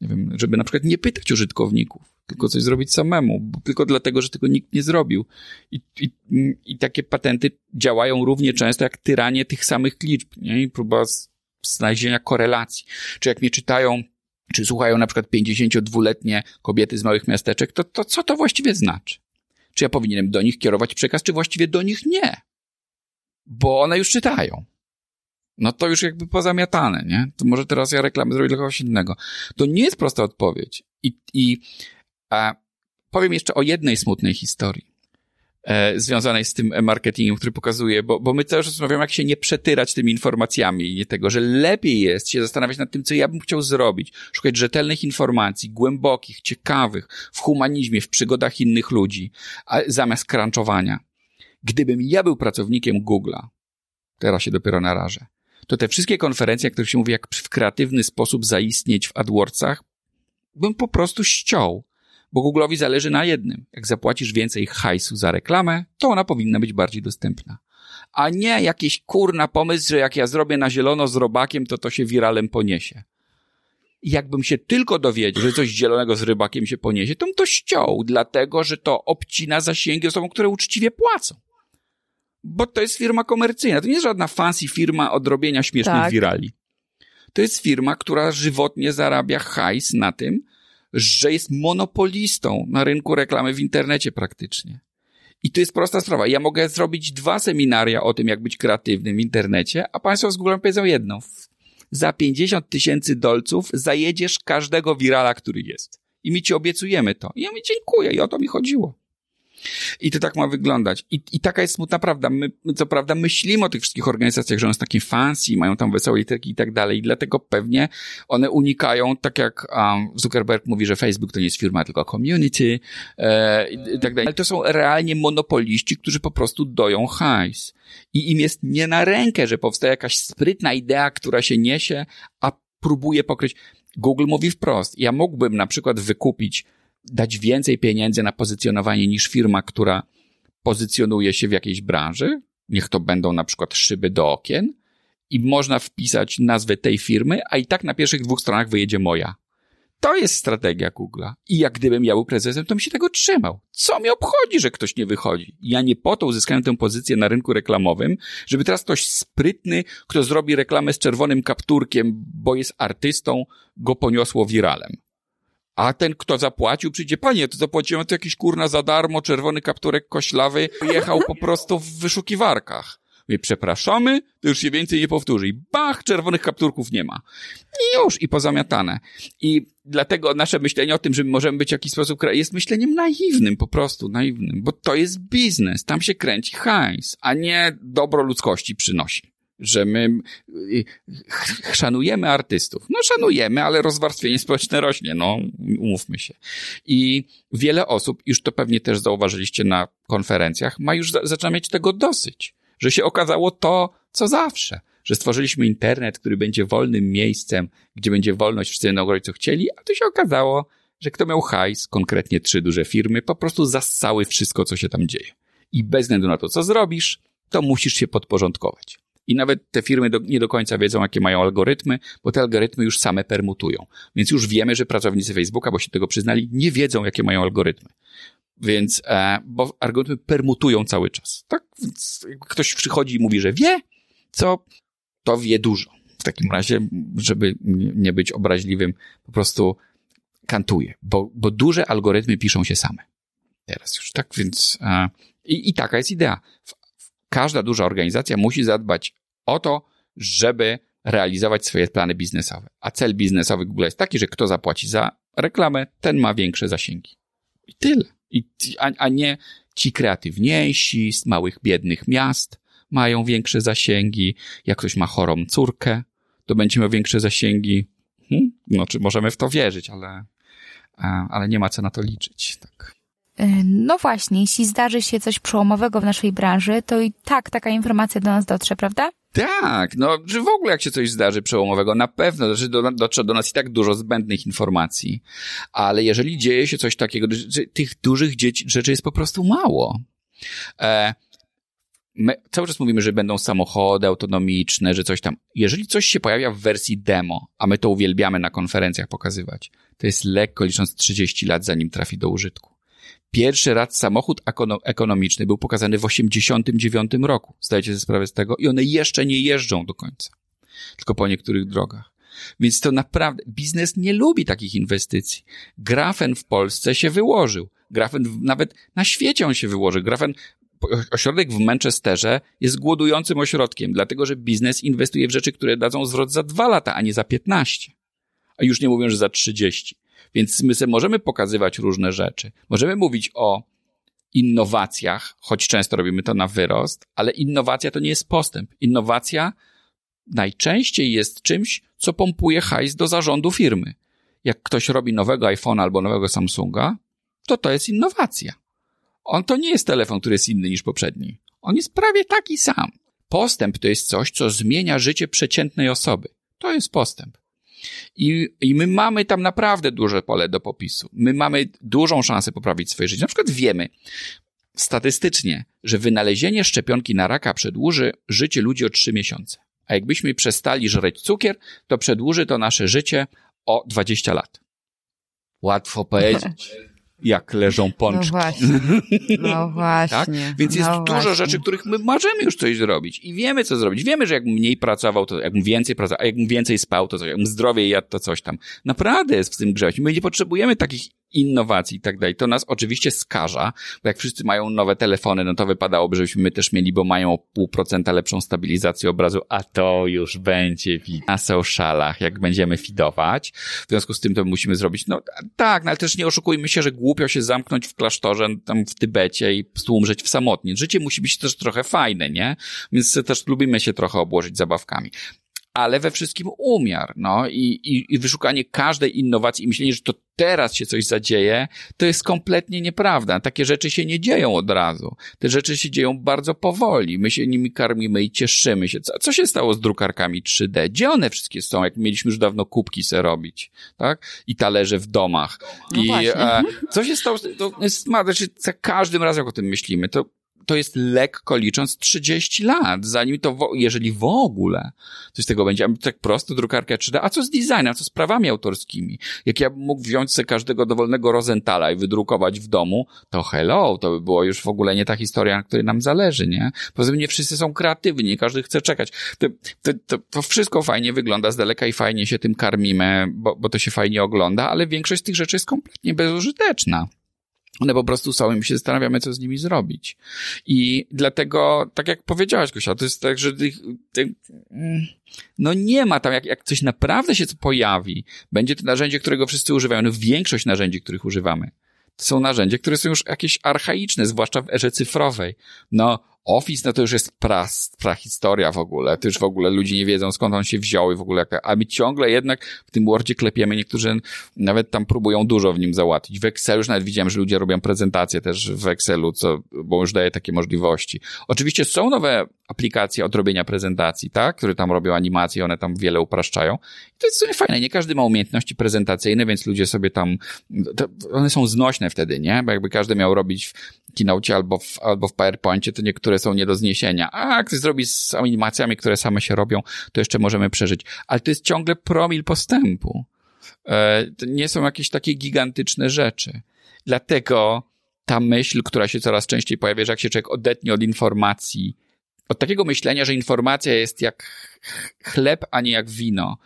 Nie wiem, żeby na przykład nie pytać użytkowników, tylko coś zrobić samemu, bo tylko dlatego, że tego nikt nie zrobił. I, i, i takie patenty działają równie często jak tyranie tych samych liczb, nie? I próba znalezienia korelacji. Czy jak mnie czytają, czy słuchają na przykład 52-letnie kobiety z małych miasteczek, to, to co to właściwie znaczy? Czy ja powinienem do nich kierować przekaz, czy właściwie do nich nie? Bo one już czytają. No to już jakby pozamiatane, nie? To może teraz ja reklamę zrobię dla kogoś innego. To nie jest prosta odpowiedź. I, i a, powiem jeszcze o jednej smutnej historii e, związanej z tym marketingiem, który pokazuje, bo, bo my też rozmawiamy, jak się nie przetyrać tymi informacjami i tego, że lepiej jest się zastanawiać nad tym, co ja bym chciał zrobić, szukać rzetelnych informacji, głębokich, ciekawych, w humanizmie, w przygodach innych ludzi, a, zamiast crunchowania. Gdybym ja był pracownikiem Google'a, teraz się dopiero narażę, to te wszystkie konferencje, o których się mówi, jak w kreatywny sposób zaistnieć w AdWordsach, bym po prostu ściął. Bo Google'owi zależy na jednym. Jak zapłacisz więcej hajsu za reklamę, to ona powinna być bardziej dostępna. A nie jakiś kurna pomysł, że jak ja zrobię na zielono z robakiem, to to się wiralem poniesie. Jakbym się tylko dowiedział, że coś zielonego z rybakiem się poniesie, to bym to ściął, dlatego że to obcina zasięgi osobom, które uczciwie płacą bo to jest firma komercyjna. To nie jest żadna fancy firma od robienia śmiesznych tak. wirali. To jest firma, która żywotnie zarabia hajs na tym, że jest monopolistą na rynku reklamy w internecie praktycznie. I to jest prosta sprawa. Ja mogę zrobić dwa seminaria o tym, jak być kreatywnym w internecie, a państwo z Google powiedzą jedno. Za 50 tysięcy dolców zajedziesz każdego wirala, który jest. I my ci obiecujemy to. I ja mi dziękuję i o to mi chodziło. I to tak ma wyglądać. I, i taka jest smutna prawda. My, co prawda, myślimy o tych wszystkich organizacjach, że one są takie fancy, mają tam wesołe literki i tak dalej, i dlatego pewnie one unikają, tak jak um, Zuckerberg mówi, że Facebook to nie jest firma, tylko community e, i tak dalej. Ale to są realnie monopoliści, którzy po prostu doją hajs. I im jest nie na rękę, że powstaje jakaś sprytna idea, która się niesie, a próbuje pokryć. Google mówi wprost, ja mógłbym na przykład wykupić dać więcej pieniędzy na pozycjonowanie niż firma, która pozycjonuje się w jakiejś branży. Niech to będą na przykład szyby do okien i można wpisać nazwę tej firmy, a i tak na pierwszych dwóch stronach wyjedzie moja. To jest strategia Google'a. I jak gdybym ja był prezesem, to bym się tego trzymał. Co mi obchodzi, że ktoś nie wychodzi? Ja nie po to uzyskałem tę pozycję na rynku reklamowym, żeby teraz ktoś sprytny, kto zrobi reklamę z czerwonym kapturkiem, bo jest artystą, go poniosło wiralem. A ten, kto zapłacił, przyjdzie, panie, to zapłaciłem to jakiś kurna za darmo, czerwony kapturek koślawy, jechał po prostu w wyszukiwarkach. My przepraszamy, to już się więcej nie powtórzy. I bach, czerwonych kapturków nie ma. I już, i pozamiatane. I dlatego nasze myślenie o tym, że możemy być w jakiś sposób, jest myśleniem naiwnym, po prostu naiwnym, bo to jest biznes, tam się kręci hajs, a nie dobro ludzkości przynosi że my szanujemy artystów. No szanujemy, ale rozwarstwienie społeczne rośnie, no umówmy się. I wiele osób, już to pewnie też zauważyliście na konferencjach, ma już, zaczyna mieć tego dosyć, że się okazało to, co zawsze, że stworzyliśmy internet, który będzie wolnym miejscem, gdzie będzie wolność, wszyscy będą robić co chcieli, a to się okazało, że kto miał hajs, konkretnie trzy duże firmy, po prostu zassały wszystko, co się tam dzieje. I bez względu na to, co zrobisz, to musisz się podporządkować. I nawet te firmy do, nie do końca wiedzą, jakie mają algorytmy, bo te algorytmy już same permutują. Więc już wiemy, że pracownicy Facebooka, bo się tego przyznali, nie wiedzą, jakie mają algorytmy. Więc, e, bo algorytmy permutują cały czas. Tak? Więc ktoś przychodzi i mówi, że wie, co to wie dużo. W takim razie, żeby nie być obraźliwym, po prostu kantuje, bo, bo duże algorytmy piszą się same. Teraz już, tak? Więc e, i, i taka jest idea. Każda duża organizacja musi zadbać o to, żeby realizować swoje plany biznesowe. A cel biznesowy Google jest taki, że kto zapłaci za reklamę, ten ma większe zasięgi. I tyle. I, a, a nie ci kreatywniejsi z małych, biednych miast mają większe zasięgi. Jak ktoś ma chorą córkę, to będzie miał większe zasięgi. Hmm? No, czy możemy w to wierzyć, ale, ale nie ma co na to liczyć. Tak. E, no właśnie, jeśli zdarzy się coś przełomowego w naszej branży, to i tak taka informacja do nas dotrze, prawda? Tak, no, że w ogóle jak się coś zdarzy przełomowego, na pewno że do, dotrze do nas i tak dużo zbędnych informacji. Ale jeżeli dzieje się coś takiego, tych dużych rzeczy jest po prostu mało. E, my cały czas mówimy, że będą samochody autonomiczne, że coś tam. Jeżeli coś się pojawia w wersji demo, a my to uwielbiamy na konferencjach pokazywać, to jest lekko licząc 30 lat, zanim trafi do użytku. Pierwszy raz samochód ekonomiczny był pokazany w 89 roku. Zdajecie sobie sprawę z tego? I one jeszcze nie jeżdżą do końca. Tylko po niektórych drogach. Więc to naprawdę, biznes nie lubi takich inwestycji. Grafen w Polsce się wyłożył. Grafen nawet na świecie on się wyłożył. Grafen, ośrodek w Manchesterze jest głodującym ośrodkiem, dlatego że biznes inwestuje w rzeczy, które dadzą zwrot za dwa lata, a nie za 15. A już nie mówię, że za 30. Więc my możemy pokazywać różne rzeczy. Możemy mówić o innowacjach, choć często robimy to na wyrost, ale innowacja to nie jest postęp. Innowacja najczęściej jest czymś, co pompuje hajs do zarządu firmy. Jak ktoś robi nowego iPhone'a albo nowego Samsunga, to to jest innowacja. On to nie jest telefon, który jest inny niż poprzedni. On jest prawie taki sam. Postęp to jest coś, co zmienia życie przeciętnej osoby. To jest postęp. I, I my mamy tam naprawdę duże pole do popisu. My mamy dużą szansę poprawić swoje życie. Na przykład wiemy statystycznie, że wynalezienie szczepionki na raka przedłuży życie ludzi o 3 miesiące. A jakbyśmy przestali żreć cukier, to przedłuży to nasze życie o 20 lat. Łatwo powiedzieć. jak leżą pączki. No właśnie. No właśnie. tak? Więc jest no dużo właśnie. rzeczy, których my możemy już coś zrobić i wiemy, co zrobić. Wiemy, że jak mniej pracował, to jak więcej pracował, a jak więcej spał, to coś, jak zdrowiej jadł, to coś tam. Naprawdę jest w tym grzeć. My nie potrzebujemy takich innowacji i tak dalej. To nas oczywiście skaża, bo jak wszyscy mają nowe telefony, no to wypadałoby, żebyśmy my też mieli, bo mają o pół procenta lepszą stabilizację obrazu, a to już będzie na socialach, jak będziemy fidować. W związku z tym to musimy zrobić, no tak, no ale też nie oszukujmy się, że głupio się zamknąć w klasztorze tam w Tybecie i umrzeć w samotnie. Życie musi być też trochę fajne, nie? Więc też lubimy się trochę obłożyć zabawkami ale we wszystkim umiar, no i, i, i wyszukanie każdej innowacji i myślenie, że to teraz się coś zadzieje, to jest kompletnie nieprawda. Takie rzeczy się nie dzieją od razu. Te rzeczy się dzieją bardzo powoli. My się nimi karmimy i cieszymy się. Co, co się stało z drukarkami 3D? Gdzie one wszystkie są? Jak mieliśmy już dawno kubki se robić, tak? I talerze w domach. No I e, co się stało? To jest, ma, znaczy, za każdym razem, jak o tym myślimy, to to jest lekko licząc 30 lat, zanim to, wo- jeżeli w ogóle coś z tego będzie. A tak prosto drukarka 3D. A co z designem? A co z prawami autorskimi? Jak ja bym mógł wziąć sobie każdego dowolnego Rosenthala i wydrukować w domu, to hello, to by było już w ogóle nie ta historia, na której nam zależy, nie? Poza tym nie wszyscy są kreatywni, każdy chce czekać. To, to, to, to wszystko fajnie wygląda z daleka i fajnie się tym karmimy, bo, bo to się fajnie ogląda, ale większość z tych rzeczy jest kompletnie bezużyteczna. One po prostu są i my się zastanawiamy, co z nimi zrobić. I dlatego, tak jak powiedziałaś, Gosia, to jest tak, że tych, tych, mm, no nie ma tam, jak, jak coś naprawdę się pojawi, będzie to narzędzie, którego wszyscy używają, no większość narzędzi, których używamy, to są narzędzia, które są już jakieś archaiczne, zwłaszcza w erze cyfrowej. No, Office, no to już jest pra, prahistoria w ogóle. To już w ogóle ludzie nie wiedzą, skąd on się wziął i w ogóle jaka, a my ciągle jednak w tym Wordzie klepiemy. Niektórzy nawet tam próbują dużo w nim załatwić. W Excelu już nawet widziałem, że ludzie robią prezentacje też w Excelu, co, bo już daje takie możliwości. Oczywiście są nowe aplikacje odrobienia prezentacji, tak? Które tam robią animacje, one tam wiele upraszczają. I to jest w sumie fajne. Nie każdy ma umiejętności prezentacyjne, więc ludzie sobie tam, one są znośne wtedy, nie? Bo jakby każdy miał robić Keynote albo w, albo w PowerPoincie, to niektóre są nie do zniesienia. A jak ktoś z animacjami, które same się robią, to jeszcze możemy przeżyć. Ale to jest ciągle promil postępu. E, to nie są jakieś takie gigantyczne rzeczy. Dlatego ta myśl, która się coraz częściej pojawia, że jak się człowiek odetnie od informacji, od takiego myślenia, że informacja jest jak chleb, a nie jak wino,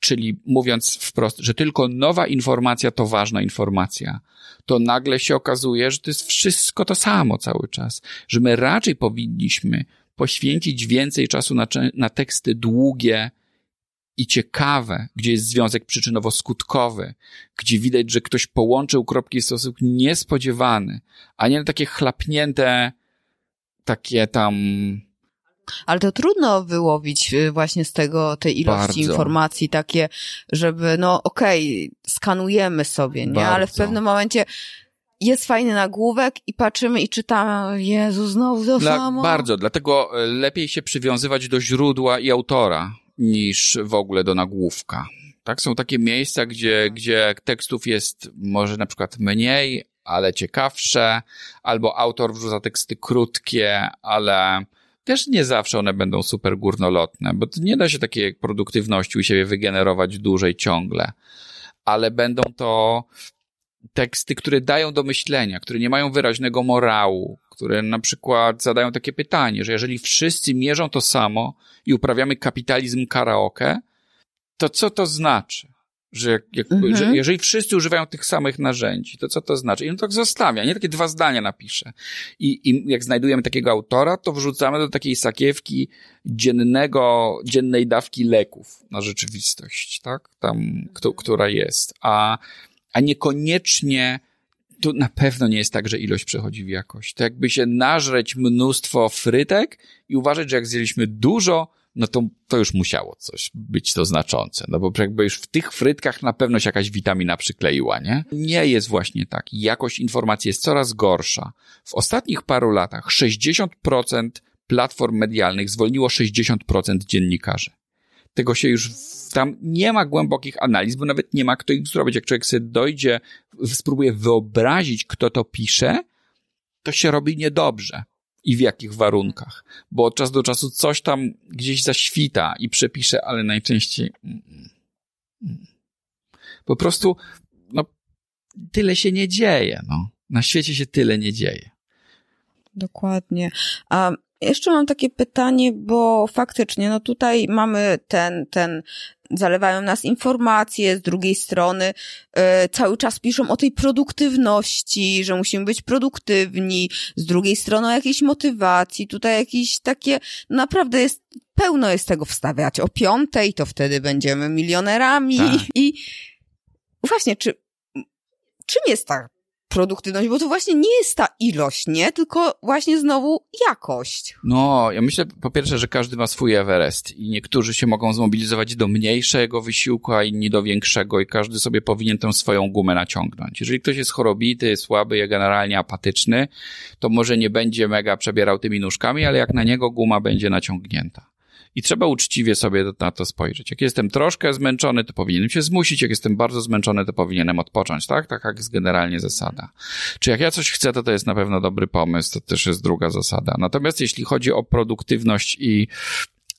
czyli mówiąc wprost, że tylko nowa informacja to ważna informacja, to nagle się okazuje, że to jest wszystko to samo cały czas, że my raczej powinniśmy poświęcić więcej czasu na, na teksty długie i ciekawe, gdzie jest związek przyczynowo-skutkowy, gdzie widać, że ktoś połączył kropki w sposób niespodziewany, a nie na takie chlapnięte, takie tam Ale to trudno wyłowić y, właśnie z tego, tej ilości Bardzo. informacji takie, żeby, no okej, skanujemy sobie, nie? Ale w Bardzo. pewnym momencie jest fajny nagłówek i patrzymy i czytamy, Jezu, znowu to Dla, samo. bardzo, dlatego e, lepiej się przywiązywać do źródła i autora niż w ogóle do nagłówka. Tak, są takie miejsca, gdzie, gdzie tekstów jest może na przykład mniej, ale ciekawsze, albo autor wrzuca teksty krótkie, ale też nie zawsze one będą super górnolotne, bo nie da się takiej produktywności u siebie wygenerować dłużej ciągle, ale będą to teksty, które dają do myślenia, które nie mają wyraźnego morału, które na przykład zadają takie pytanie, że jeżeli wszyscy mierzą to samo i uprawiamy kapitalizm karaoke, to co to znaczy? Że, jak, jak, Mhm. że jeżeli wszyscy używają tych samych narzędzi, to co to znaczy? I on tak zostawia, nie takie dwa zdania napisze. I, I jak znajdujemy takiego autora, to wrzucamy do takiej sakiewki dziennego, dziennej dawki leków na rzeczywistość, tak? Tam, kto, która jest. A, a niekoniecznie to na pewno nie jest tak, że ilość przechodzi w jakość. To jakby się nażreć mnóstwo frytek i uważać, że jak zjedliśmy dużo, no to, to już musiało coś być to znaczące. No bo jakby już w tych frytkach na pewno się jakaś witamina przykleiła, nie? Nie jest właśnie tak. Jakość informacji jest coraz gorsza. W ostatnich paru latach 60% platform medialnych zwolniło 60% dziennikarzy tego się już tam nie ma głębokich analiz, bo nawet nie ma kto ich zrobić. Jak człowiek sobie dojdzie, spróbuje wyobrazić, kto to pisze, to się robi niedobrze. I w jakich warunkach. Bo od czasu do czasu coś tam gdzieś zaświta i przepisze, ale najczęściej mm, mm, mm. po prostu no, tyle się nie dzieje, no. Na świecie się tyle nie dzieje. Dokładnie. A jeszcze mam takie pytanie, bo faktycznie, no tutaj mamy ten, ten, zalewają nas informacje, z drugiej strony e, cały czas piszą o tej produktywności, że musimy być produktywni, z drugiej strony o jakiejś motywacji, tutaj jakieś takie, naprawdę jest, pełno jest tego wstawiać. O piątej to wtedy będziemy milionerami Tak. i właśnie, czy, czym jest ta produktywność? Bo to właśnie nie jest ta ilość, nie? Tylko właśnie znowu jakość. No, ja myślę po pierwsze, że każdy ma swój Everest i niektórzy się mogą zmobilizować do mniejszego wysiłku, a inni do większego i każdy sobie powinien tę swoją gumę naciągnąć. Jeżeli ktoś jest chorobity, słaby, jest generalnie apatyczny, to może nie będzie mega przebierał tymi nóżkami, ale jak na niego guma będzie naciągnięta. I trzeba uczciwie sobie na to spojrzeć. Jak jestem troszkę zmęczony, to powinienem się zmusić. Jak jestem bardzo zmęczony, to powinienem odpocząć, tak? Tak jak jest generalnie zasada. Czy jak ja coś chcę, to to jest na pewno dobry pomysł, to też jest druga zasada. Natomiast jeśli chodzi o produktywność i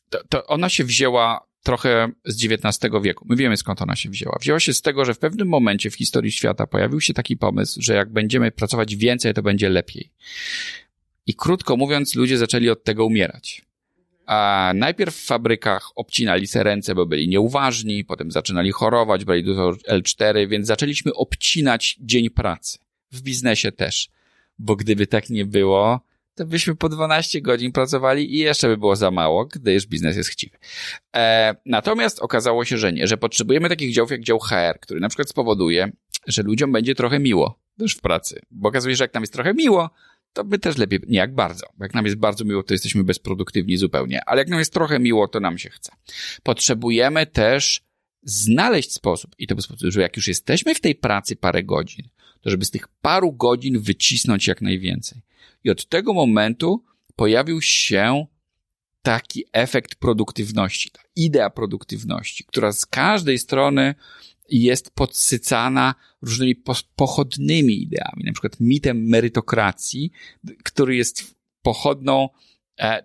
to, to ona się wzięła trochę z XIX wieku. My wiemy skąd ona się wzięła. Wzięła się z tego, że w pewnym momencie w historii świata pojawił się taki pomysł, że jak będziemy pracować więcej, to będzie lepiej. I krótko mówiąc, ludzie zaczęli od tego umierać. A najpierw w fabrykach obcinali se ręce, bo byli nieuważni, potem zaczynali chorować, brali dużo L4, więc zaczęliśmy obcinać dzień pracy. W biznesie też. Bo gdyby tak nie było, to byśmy po 12 godzin pracowali i jeszcze by było za mało, gdyż biznes jest chciwy. E, natomiast okazało się, że nie, że potrzebujemy takich działów jak dział HR, który na przykład spowoduje, że ludziom będzie trochę miło też w pracy. Bo okazuje się, że jak nam jest trochę miło, to my też lepiej, nie jak bardzo. Jak nam jest bardzo miło, to jesteśmy bezproduktywni zupełnie, ale jak nam jest trochę miło, to nam się chce. Potrzebujemy też znaleźć sposób, i to w sposób, że jak już jesteśmy w tej pracy parę godzin, to żeby z tych paru godzin wycisnąć jak najwięcej. I od tego momentu pojawił się taki efekt produktywności, ta idea produktywności, która z każdej strony jest podsycana różnymi pochodnymi ideami, na przykład mitem merytokracji, który jest pochodną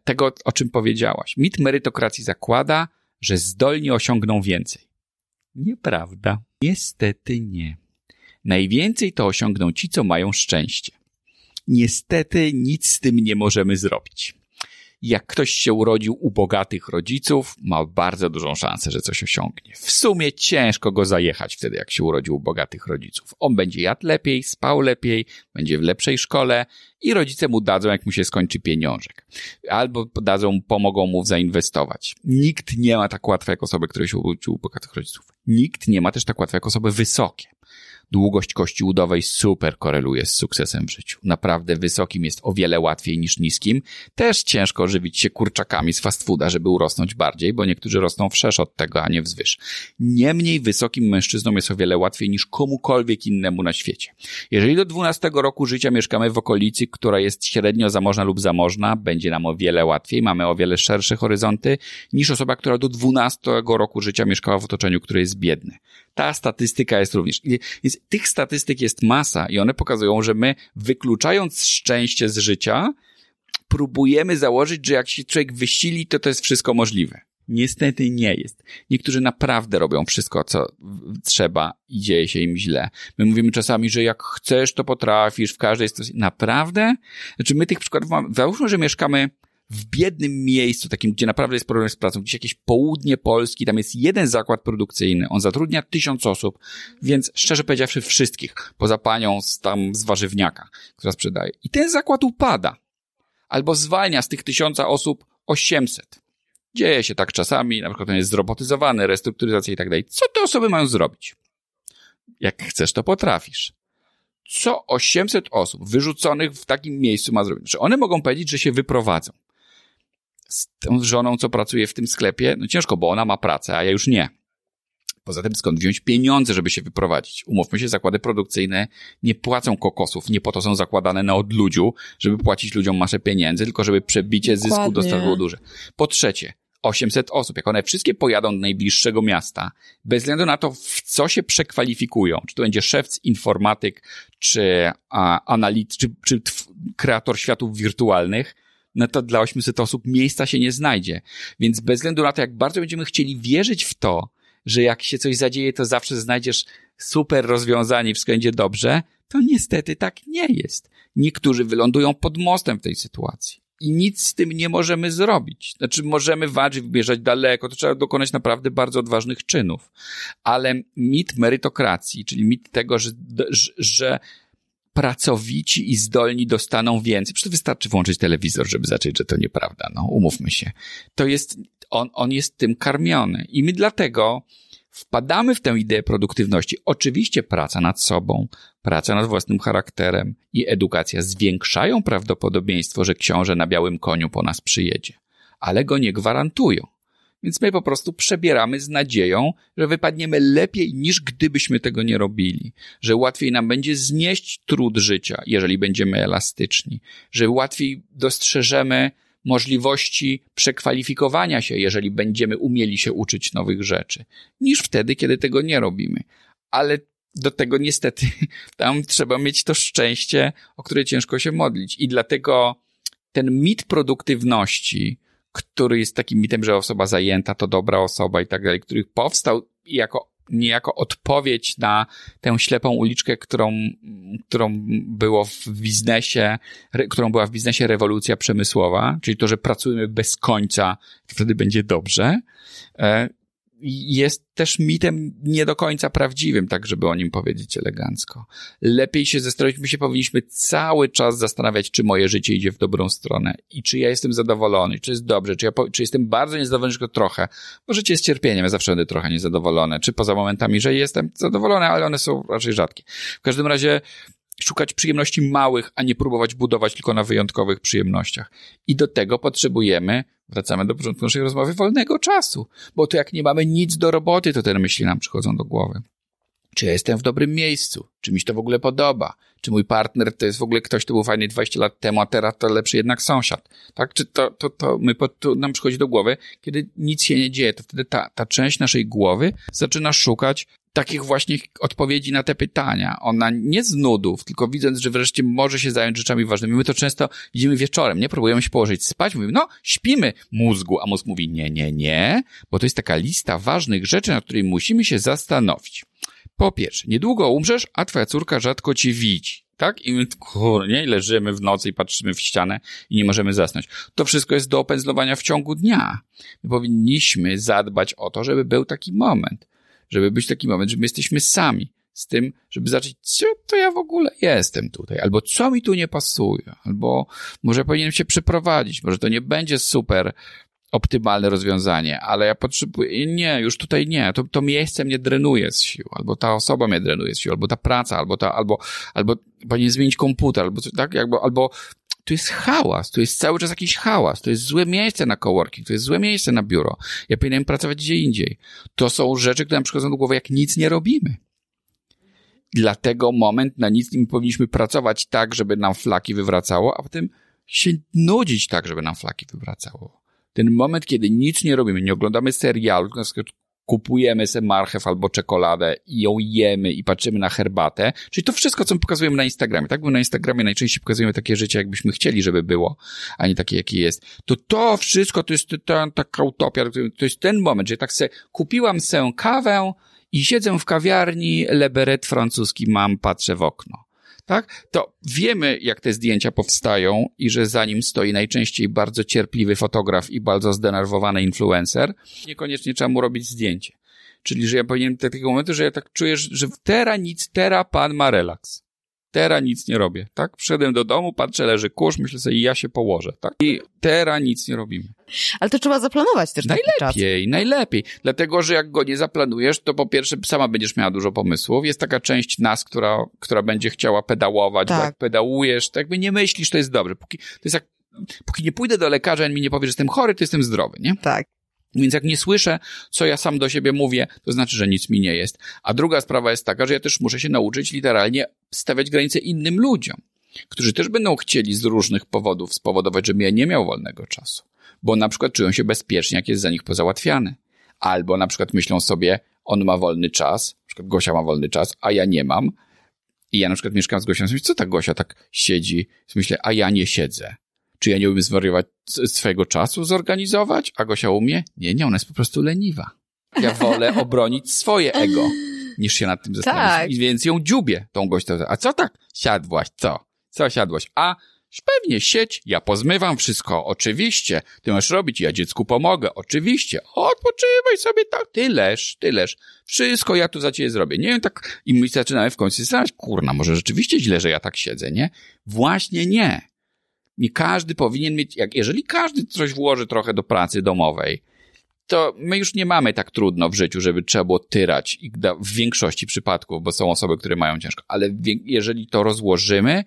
tego, o czym powiedziałaś. Mit merytokracji zakłada, że zdolni osiągną więcej. Nieprawda. Niestety nie. Najwięcej to osiągną ci, co mają szczęście. Niestety nic z tym nie możemy zrobić. Jak ktoś się urodził u bogatych rodziców, ma bardzo dużą szansę, że coś osiągnie. W sumie ciężko go zajechać wtedy, jak się urodził u bogatych rodziców. On będzie jadł lepiej, spał lepiej, będzie w lepszej szkole i rodzice mu dadzą, jak mu się skończy pieniążek. Albo dadzą, pomogą mu zainwestować. Nikt nie ma tak łatwo jak osoby, które się urodziły u bogatych rodziców. Nikt nie ma też tak łatwo jak osoby wysokie. Długość kości udowej super koreluje z sukcesem w życiu. Naprawdę wysokim jest o wiele łatwiej niż niskim. Też ciężko żywić się kurczakami z fast fooda, żeby urosnąć bardziej, bo niektórzy rosną wszerz od tego, a nie wzwyż. Niemniej wysokim mężczyznom jest o wiele łatwiej niż komukolwiek innemu na świecie. Jeżeli do 12 roku życia mieszkamy w okolicy, która jest średnio zamożna lub zamożna, będzie nam o wiele łatwiej, mamy o wiele szersze horyzonty niż osoba, która do 12 roku życia mieszkała w otoczeniu, które jest biedne. Ta statystyka jest również. Tych statystyk jest masa i one pokazują, że my wykluczając szczęście z życia, próbujemy założyć, że jak się człowiek wysili, to to jest wszystko możliwe. Niestety nie jest. Niektórzy naprawdę robią wszystko, co trzeba i dzieje się im źle. My mówimy czasami, że jak chcesz, to potrafisz w każdej sytuacji. Naprawdę? Znaczy my tych przykładów mamy. Załóżmy, że mieszkamy w biednym miejscu, takim, gdzie naprawdę jest problem z pracą, gdzieś jakieś południe Polski, tam jest jeden zakład produkcyjny, on zatrudnia tysiąc osób, więc szczerze powiedziawszy wszystkich, poza panią z tam z warzywniaka, która sprzedaje. I ten zakład upada. Albo zwalnia z tych tysiąca osób 800. Dzieje się tak czasami, na przykład on jest zrobotyzowany, restrukturyzacja i tak dalej. Co te osoby mają zrobić? Jak chcesz, to potrafisz. Co 800 osób wyrzuconych w takim miejscu ma zrobić? Że one mogą powiedzieć, że się wyprowadzą z tą żoną, co pracuje w tym sklepie, no ciężko, bo ona ma pracę, a ja już nie. Poza tym skąd wziąć pieniądze, żeby się wyprowadzić? Umówmy się, zakłady produkcyjne nie płacą kokosów, nie po to są zakładane na odludziu, żeby płacić ludziom masę pieniędzy, tylko żeby przebicie Dokładnie. zysku dostarczyło duże. Po trzecie, 800 osób, jak one wszystkie pojadą do najbliższego miasta, bez względu na to, w co się przekwalifikują, czy to będzie szewc, informatyk, czy a, analit, czy, czy kreator światów wirtualnych, no to dla 800 osób miejsca się nie znajdzie. Więc bez względu na to, jak bardzo będziemy chcieli wierzyć w to, że jak się coś zadzieje, to zawsze znajdziesz super rozwiązanie wszystko będzie dobrze, to niestety tak nie jest. Niektórzy wylądują pod mostem w tej sytuacji. I nic z tym nie możemy zrobić. Znaczy, możemy walczyć, wybierzać daleko, to trzeba dokonać naprawdę bardzo odważnych czynów. Ale mit merytokracji, czyli mit tego, że, że, że pracowici i zdolni dostaną więcej. Przecież wystarczy włączyć telewizor, żeby zacząć, że to nieprawda. No, umówmy się. To jest, on, on jest tym karmiony. I my dlatego wpadamy w tę ideę produktywności. Oczywiście praca nad sobą, praca nad własnym charakterem i edukacja zwiększają prawdopodobieństwo, że książę na białym koniu po nas przyjedzie, ale go nie gwarantują. Więc my po prostu przebieramy z nadzieją, że wypadniemy lepiej niż gdybyśmy tego nie robili, że łatwiej nam będzie znieść trud życia, jeżeli będziemy elastyczni, że łatwiej dostrzeżemy możliwości przekwalifikowania się, jeżeli będziemy umieli się uczyć nowych rzeczy, niż wtedy, kiedy tego nie robimy. Ale do tego niestety tam trzeba mieć to szczęście, o które ciężko się modlić. I dlatego ten mit produktywności, który jest takim mitem, że osoba zajęta to dobra osoba i tak dalej, który powstał jako niejako odpowiedź na tę ślepą uliczkę, którą, którą było w biznesie, którą była w biznesie rewolucja przemysłowa, czyli to, że pracujemy bez końca, wtedy będzie dobrze. Jest też mitem nie do końca prawdziwym, tak żeby o nim powiedzieć elegancko. Lepiej się zestroić, my się powinniśmy cały czas zastanawiać, czy moje życie idzie w dobrą stronę i czy ja jestem zadowolony, czy jest dobrze, czy, ja, czy jestem bardzo niezadowolony, tylko trochę, bo życie jest cierpieniem, ja zawsze będę trochę niezadowolony, czy poza momentami, że jestem zadowolony, ale one są raczej rzadkie. W każdym razie szukać przyjemności małych, a nie próbować budować tylko na wyjątkowych przyjemnościach. I do tego potrzebujemy, wracamy do początku naszej rozmowy, wolnego czasu, bo to jak nie mamy nic do roboty, to te myśli nam przychodzą do głowy. Czy ja jestem w dobrym miejscu? Czy mi się to w ogóle podoba? Czy mój partner to jest w ogóle ktoś, kto był fajny 20 lat temu, a teraz to lepszy jednak sąsiad? Tak? Czy to, to, to, my, to nam przychodzi do głowy, kiedy nic się nie dzieje, to wtedy ta, ta część naszej głowy zaczyna szukać takich właśnie odpowiedzi na te pytania. Ona nie z nudów, tylko widząc, że wreszcie może się zająć rzeczami ważnymi. My to często widzimy wieczorem, nie? Próbujemy się położyć spać, mówimy, no, śpimy mózgu, a mózg mówi, nie, nie, nie, bo to jest taka lista ważnych rzeczy, nad którymi musimy się zastanowić. Po pierwsze, niedługo umrzesz, a twoja córka rzadko cię widzi. Tak? I my, kurnie, leżymy w nocy i patrzymy w ścianę i nie możemy zasnąć. To wszystko jest do opędzlowania w ciągu dnia. My powinniśmy zadbać o to, żeby był taki moment żeby być taki moment, że my jesteśmy sami z tym, żeby zacząć, co to ja w ogóle jestem tutaj, albo co mi tu nie pasuje, albo może powinienem się przeprowadzić, może to nie będzie super optymalne rozwiązanie, ale ja potrzebuję, nie, już tutaj nie, to, to miejsce mnie drenuje z sił, albo ta osoba mnie drenuje z sił, albo ta praca, albo ta, albo, albo powinien zmienić komputer, albo coś, tak, jakby, albo tu jest hałas, tu jest cały czas jakiś hałas, to jest złe miejsce na coworking, to jest złe miejsce na biuro. Ja powinienem pracować gdzie indziej. To są rzeczy, które nam przychodzą do głowy, jak nic nie robimy. Dlatego moment na nic nie powinniśmy pracować tak, żeby nam flaki wywracało, a potem się nudzić tak, żeby nam flaki wywracało. Ten moment, kiedy nic nie robimy, nie oglądamy serialu, na przykład kupujemy sobie marchew albo czekoladę i ją jemy i patrzymy na herbatę, czyli to wszystko, co pokazujemy na Instagramie, tak? Bo na Instagramie najczęściej pokazujemy takie życie, jakbyśmy chcieli, żeby było, a nie takie, jakie jest. To to wszystko to jest ta, taka utopia, to jest ten moment, że tak se kupiłam sobie kawę i siedzę w kawiarni, leberet francuski mam, patrzę w okno tak? To wiemy, jak te zdjęcia powstają i że za nim stoi najczęściej bardzo cierpliwy fotograf i bardzo zdenerwowany influencer. Niekoniecznie trzeba mu robić zdjęcie. Czyli, że ja powinienem do takiego momentu, że ja tak czuję, że teraz nic, teraz pan ma relaks teraz nic nie robię, tak? Przyszedłem do domu, patrzę, leży kurz, myślę sobie, ja się położę, tak? I teraz nic nie robimy. Ale to trzeba zaplanować też Najlepiej, najlepiej. Dlatego, że jak go nie zaplanujesz, to po pierwsze sama będziesz miała dużo pomysłów. Jest taka część nas, która, która będzie chciała pedałować, tak. bo jak pedałujesz, to jakby nie myślisz, to jest dobrze. Póki, to jest jak, póki nie pójdę do lekarza, on mi nie powie, że jestem chory, to jestem zdrowy, nie? Tak. Więc jak nie słyszę, co ja sam do siebie mówię, to znaczy, że nic mi nie jest. A druga sprawa jest taka, że ja też muszę się nauczyć literalnie stawiać granice innym ludziom, którzy też będą chcieli z różnych powodów spowodować, żebym ja nie miał wolnego czasu. Bo na przykład czują się bezpiecznie, jak jest za nich pozałatwiany. Albo na przykład myślą sobie, on ma wolny czas, na przykład Gosia ma wolny czas, a ja nie mam. I ja na przykład mieszkam z Gosią, co ta Gosia tak siedzi? Myślę, a ja nie siedzę. Czy ja nie umiem zwariować swojego czasu, zorganizować? A Gosia umie? Nie, nie, ona jest po prostu leniwa. Ja wolę obronić swoje ego, niż się nad tym zastanawiać. Tak. I Więc ją dziubię, tą gością. A co tak? Siadłaś, co? Co siadłaś? A pewnie sieć, ja pozmywam wszystko, oczywiście. Ty masz robić, ja dziecku pomogę, oczywiście. Odpoczywaj sobie tak, tyleż, tyleż. Wszystko ja tu za ciebie zrobię. Nie wiem, tak, i my zaczynamy w końcu się zastanawiać, kurna, może rzeczywiście źle, że ja tak siedzę, nie? Właśnie nie. Nie każdy powinien mieć, jak, jeżeli każdy coś włoży trochę do pracy domowej, to my już nie mamy tak trudno w życiu, żeby trzeba było tyrać i w większości przypadków, bo są osoby, które mają ciężko, ale jeżeli to rozłożymy,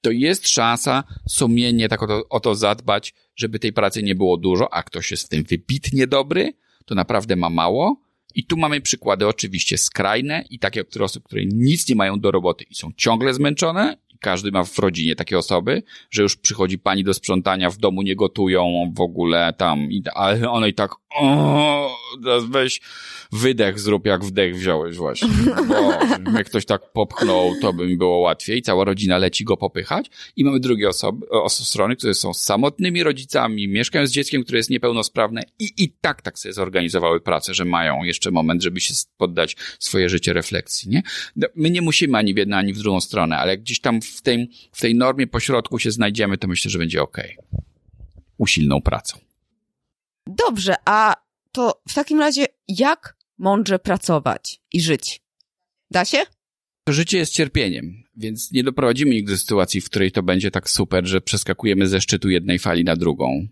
to jest szansa sumiennie tak o to, o to zadbać, żeby tej pracy nie było dużo, a ktoś jest w tym wybitnie dobry, to naprawdę ma mało. I tu mamy przykłady oczywiście skrajne i takie które osób, które nic nie mają do roboty i są ciągle zmęczone. Każdy ma w rodzinie takie osoby, że już przychodzi pani do sprzątania, w domu nie gotują w ogóle tam, ale one i tak, o, teraz weź wydech zrób jak wdech wziąłeś właśnie. Bo jak ktoś tak popchnął, to by mi było łatwiej. Cała rodzina leci go popychać. I mamy drugie osoby, os- strony, które są samotnymi rodzicami, mieszkają z dzieckiem, które jest niepełnosprawne i i tak tak sobie zorganizowały pracę, że mają jeszcze moment, żeby się poddać swoje życie refleksji, nie? No, My nie musimy ani w jedną, ani w drugą stronę, ale jak gdzieś tam w tej, w tej normie pośrodku się znajdziemy, to myślę, że będzie okej. Usilną pracą. Dobrze, a to w takim razie jak mądrze pracować i żyć? Da się? Życie jest cierpieniem, więc nie doprowadzimy nigdy do sytuacji, w której to będzie tak super, że przeskakujemy ze szczytu jednej fali na drugą.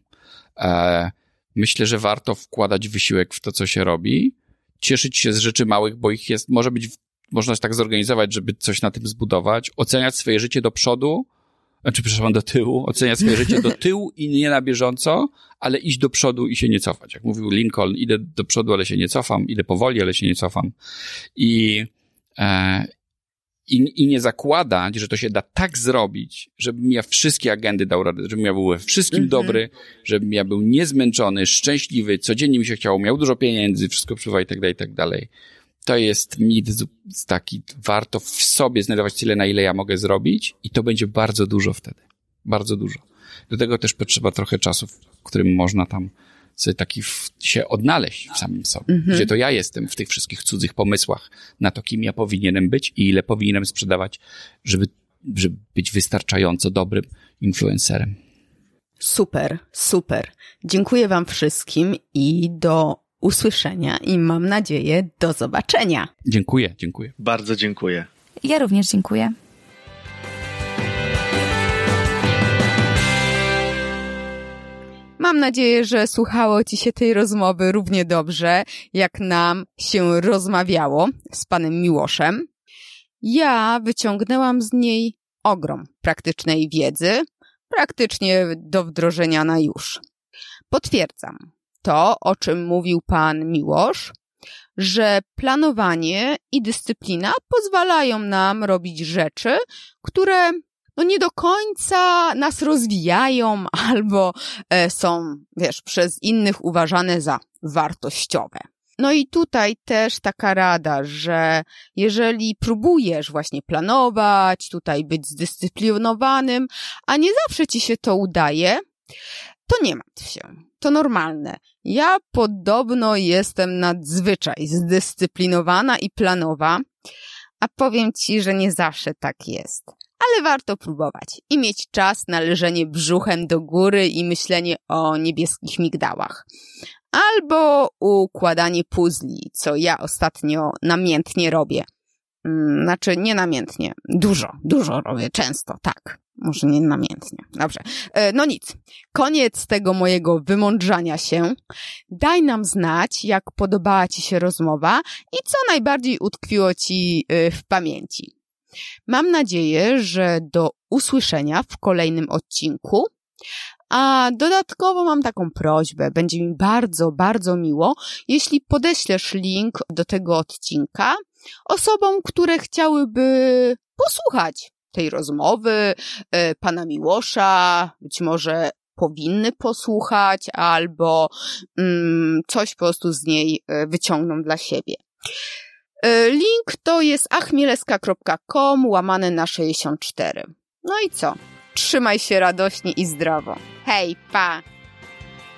E, myślę, że warto wkładać wysiłek w to, co się robi, cieszyć się z rzeczy małych, bo ich jest, może być, można się tak zorganizować, żeby coś na tym zbudować, oceniać swoje życie do przodu, znaczy, przepraszam, do tyłu, oceniać swoje życie do tyłu i nie na bieżąco, ale iść do przodu i się nie cofać. Jak mówił Lincoln, idę do przodu, ale się nie cofam, idę powoli, ale się nie cofam. I, e, i, I nie zakładać, że to się da tak zrobić, żebym ja wszystkie agendy dał radę, żebym ja był we wszystkim Mhm. dobry, żebym ja był niezmęczony, szczęśliwy, codziennie mi się chciało, miał dużo pieniędzy, wszystko przybywa i tak dalej, i tak dalej. To jest mit taki, warto w sobie znajdować tyle, na ile ja mogę zrobić i to będzie bardzo dużo wtedy. Bardzo dużo. Do tego też potrzeba trochę czasu, w którym można tam sobie taki w, się odnaleźć w samym sobie. Mhm. Gdzie to ja jestem w tych wszystkich cudzych pomysłach na to, kim ja powinienem być i ile powinienem sprzedawać, żeby, żeby być wystarczająco dobrym influencerem. Super, super. Dziękuję Wam wszystkim i do usłyszenia i mam nadzieję do zobaczenia. Dziękuję, dziękuję. Bardzo dziękuję. Ja również dziękuję. Mam nadzieję, że słuchało Ci się tej rozmowy równie dobrze, jak nam się rozmawiało z panem Miłoszem. Ja wyciągnęłam z niej ogrom praktycznej wiedzy, praktycznie do wdrożenia na już. Potwierdzam to, o czym mówił pan Miłosz, że planowanie i dyscyplina pozwalają nam robić rzeczy, które no nie do końca nas rozwijają albo e, są, wiesz, przez innych uważane za wartościowe. No i tutaj też taka rada, że jeżeli próbujesz właśnie planować, tutaj być zdyscyplinowanym, a nie zawsze ci się to udaje, to nie martw się. To normalne. Ja podobno jestem nadzwyczaj zdyscyplinowana i planowa, a powiem ci, że nie zawsze tak jest. Ale warto próbować i mieć czas na leżenie brzuchem do góry i myślenie o niebieskich migdałach. Albo układanie puzli, co ja ostatnio namiętnie robię. Mm, Znaczy, nie namiętnie. Dużo, dużo robię, często, tak. Może nie namiętnie. Dobrze. E, No nic. Koniec tego mojego wymądrzania się. Daj nam znać, jak podobała Ci się rozmowa i co najbardziej utkwiło Ci y, w pamięci. Mam nadzieję, że do usłyszenia w kolejnym odcinku. A dodatkowo mam taką prośbę. Będzie mi bardzo, bardzo miło, jeśli podeślesz link do tego odcinka osobom, które chciałyby posłuchać tej rozmowy e, pana Miłosza, być może powinny posłuchać albo mm, coś po prostu z niej e, wyciągną dla siebie. E, Link to jest achmieleska.com łamane na 64. No i co? Trzymaj się radośnie i zdrowo. Hej, pa!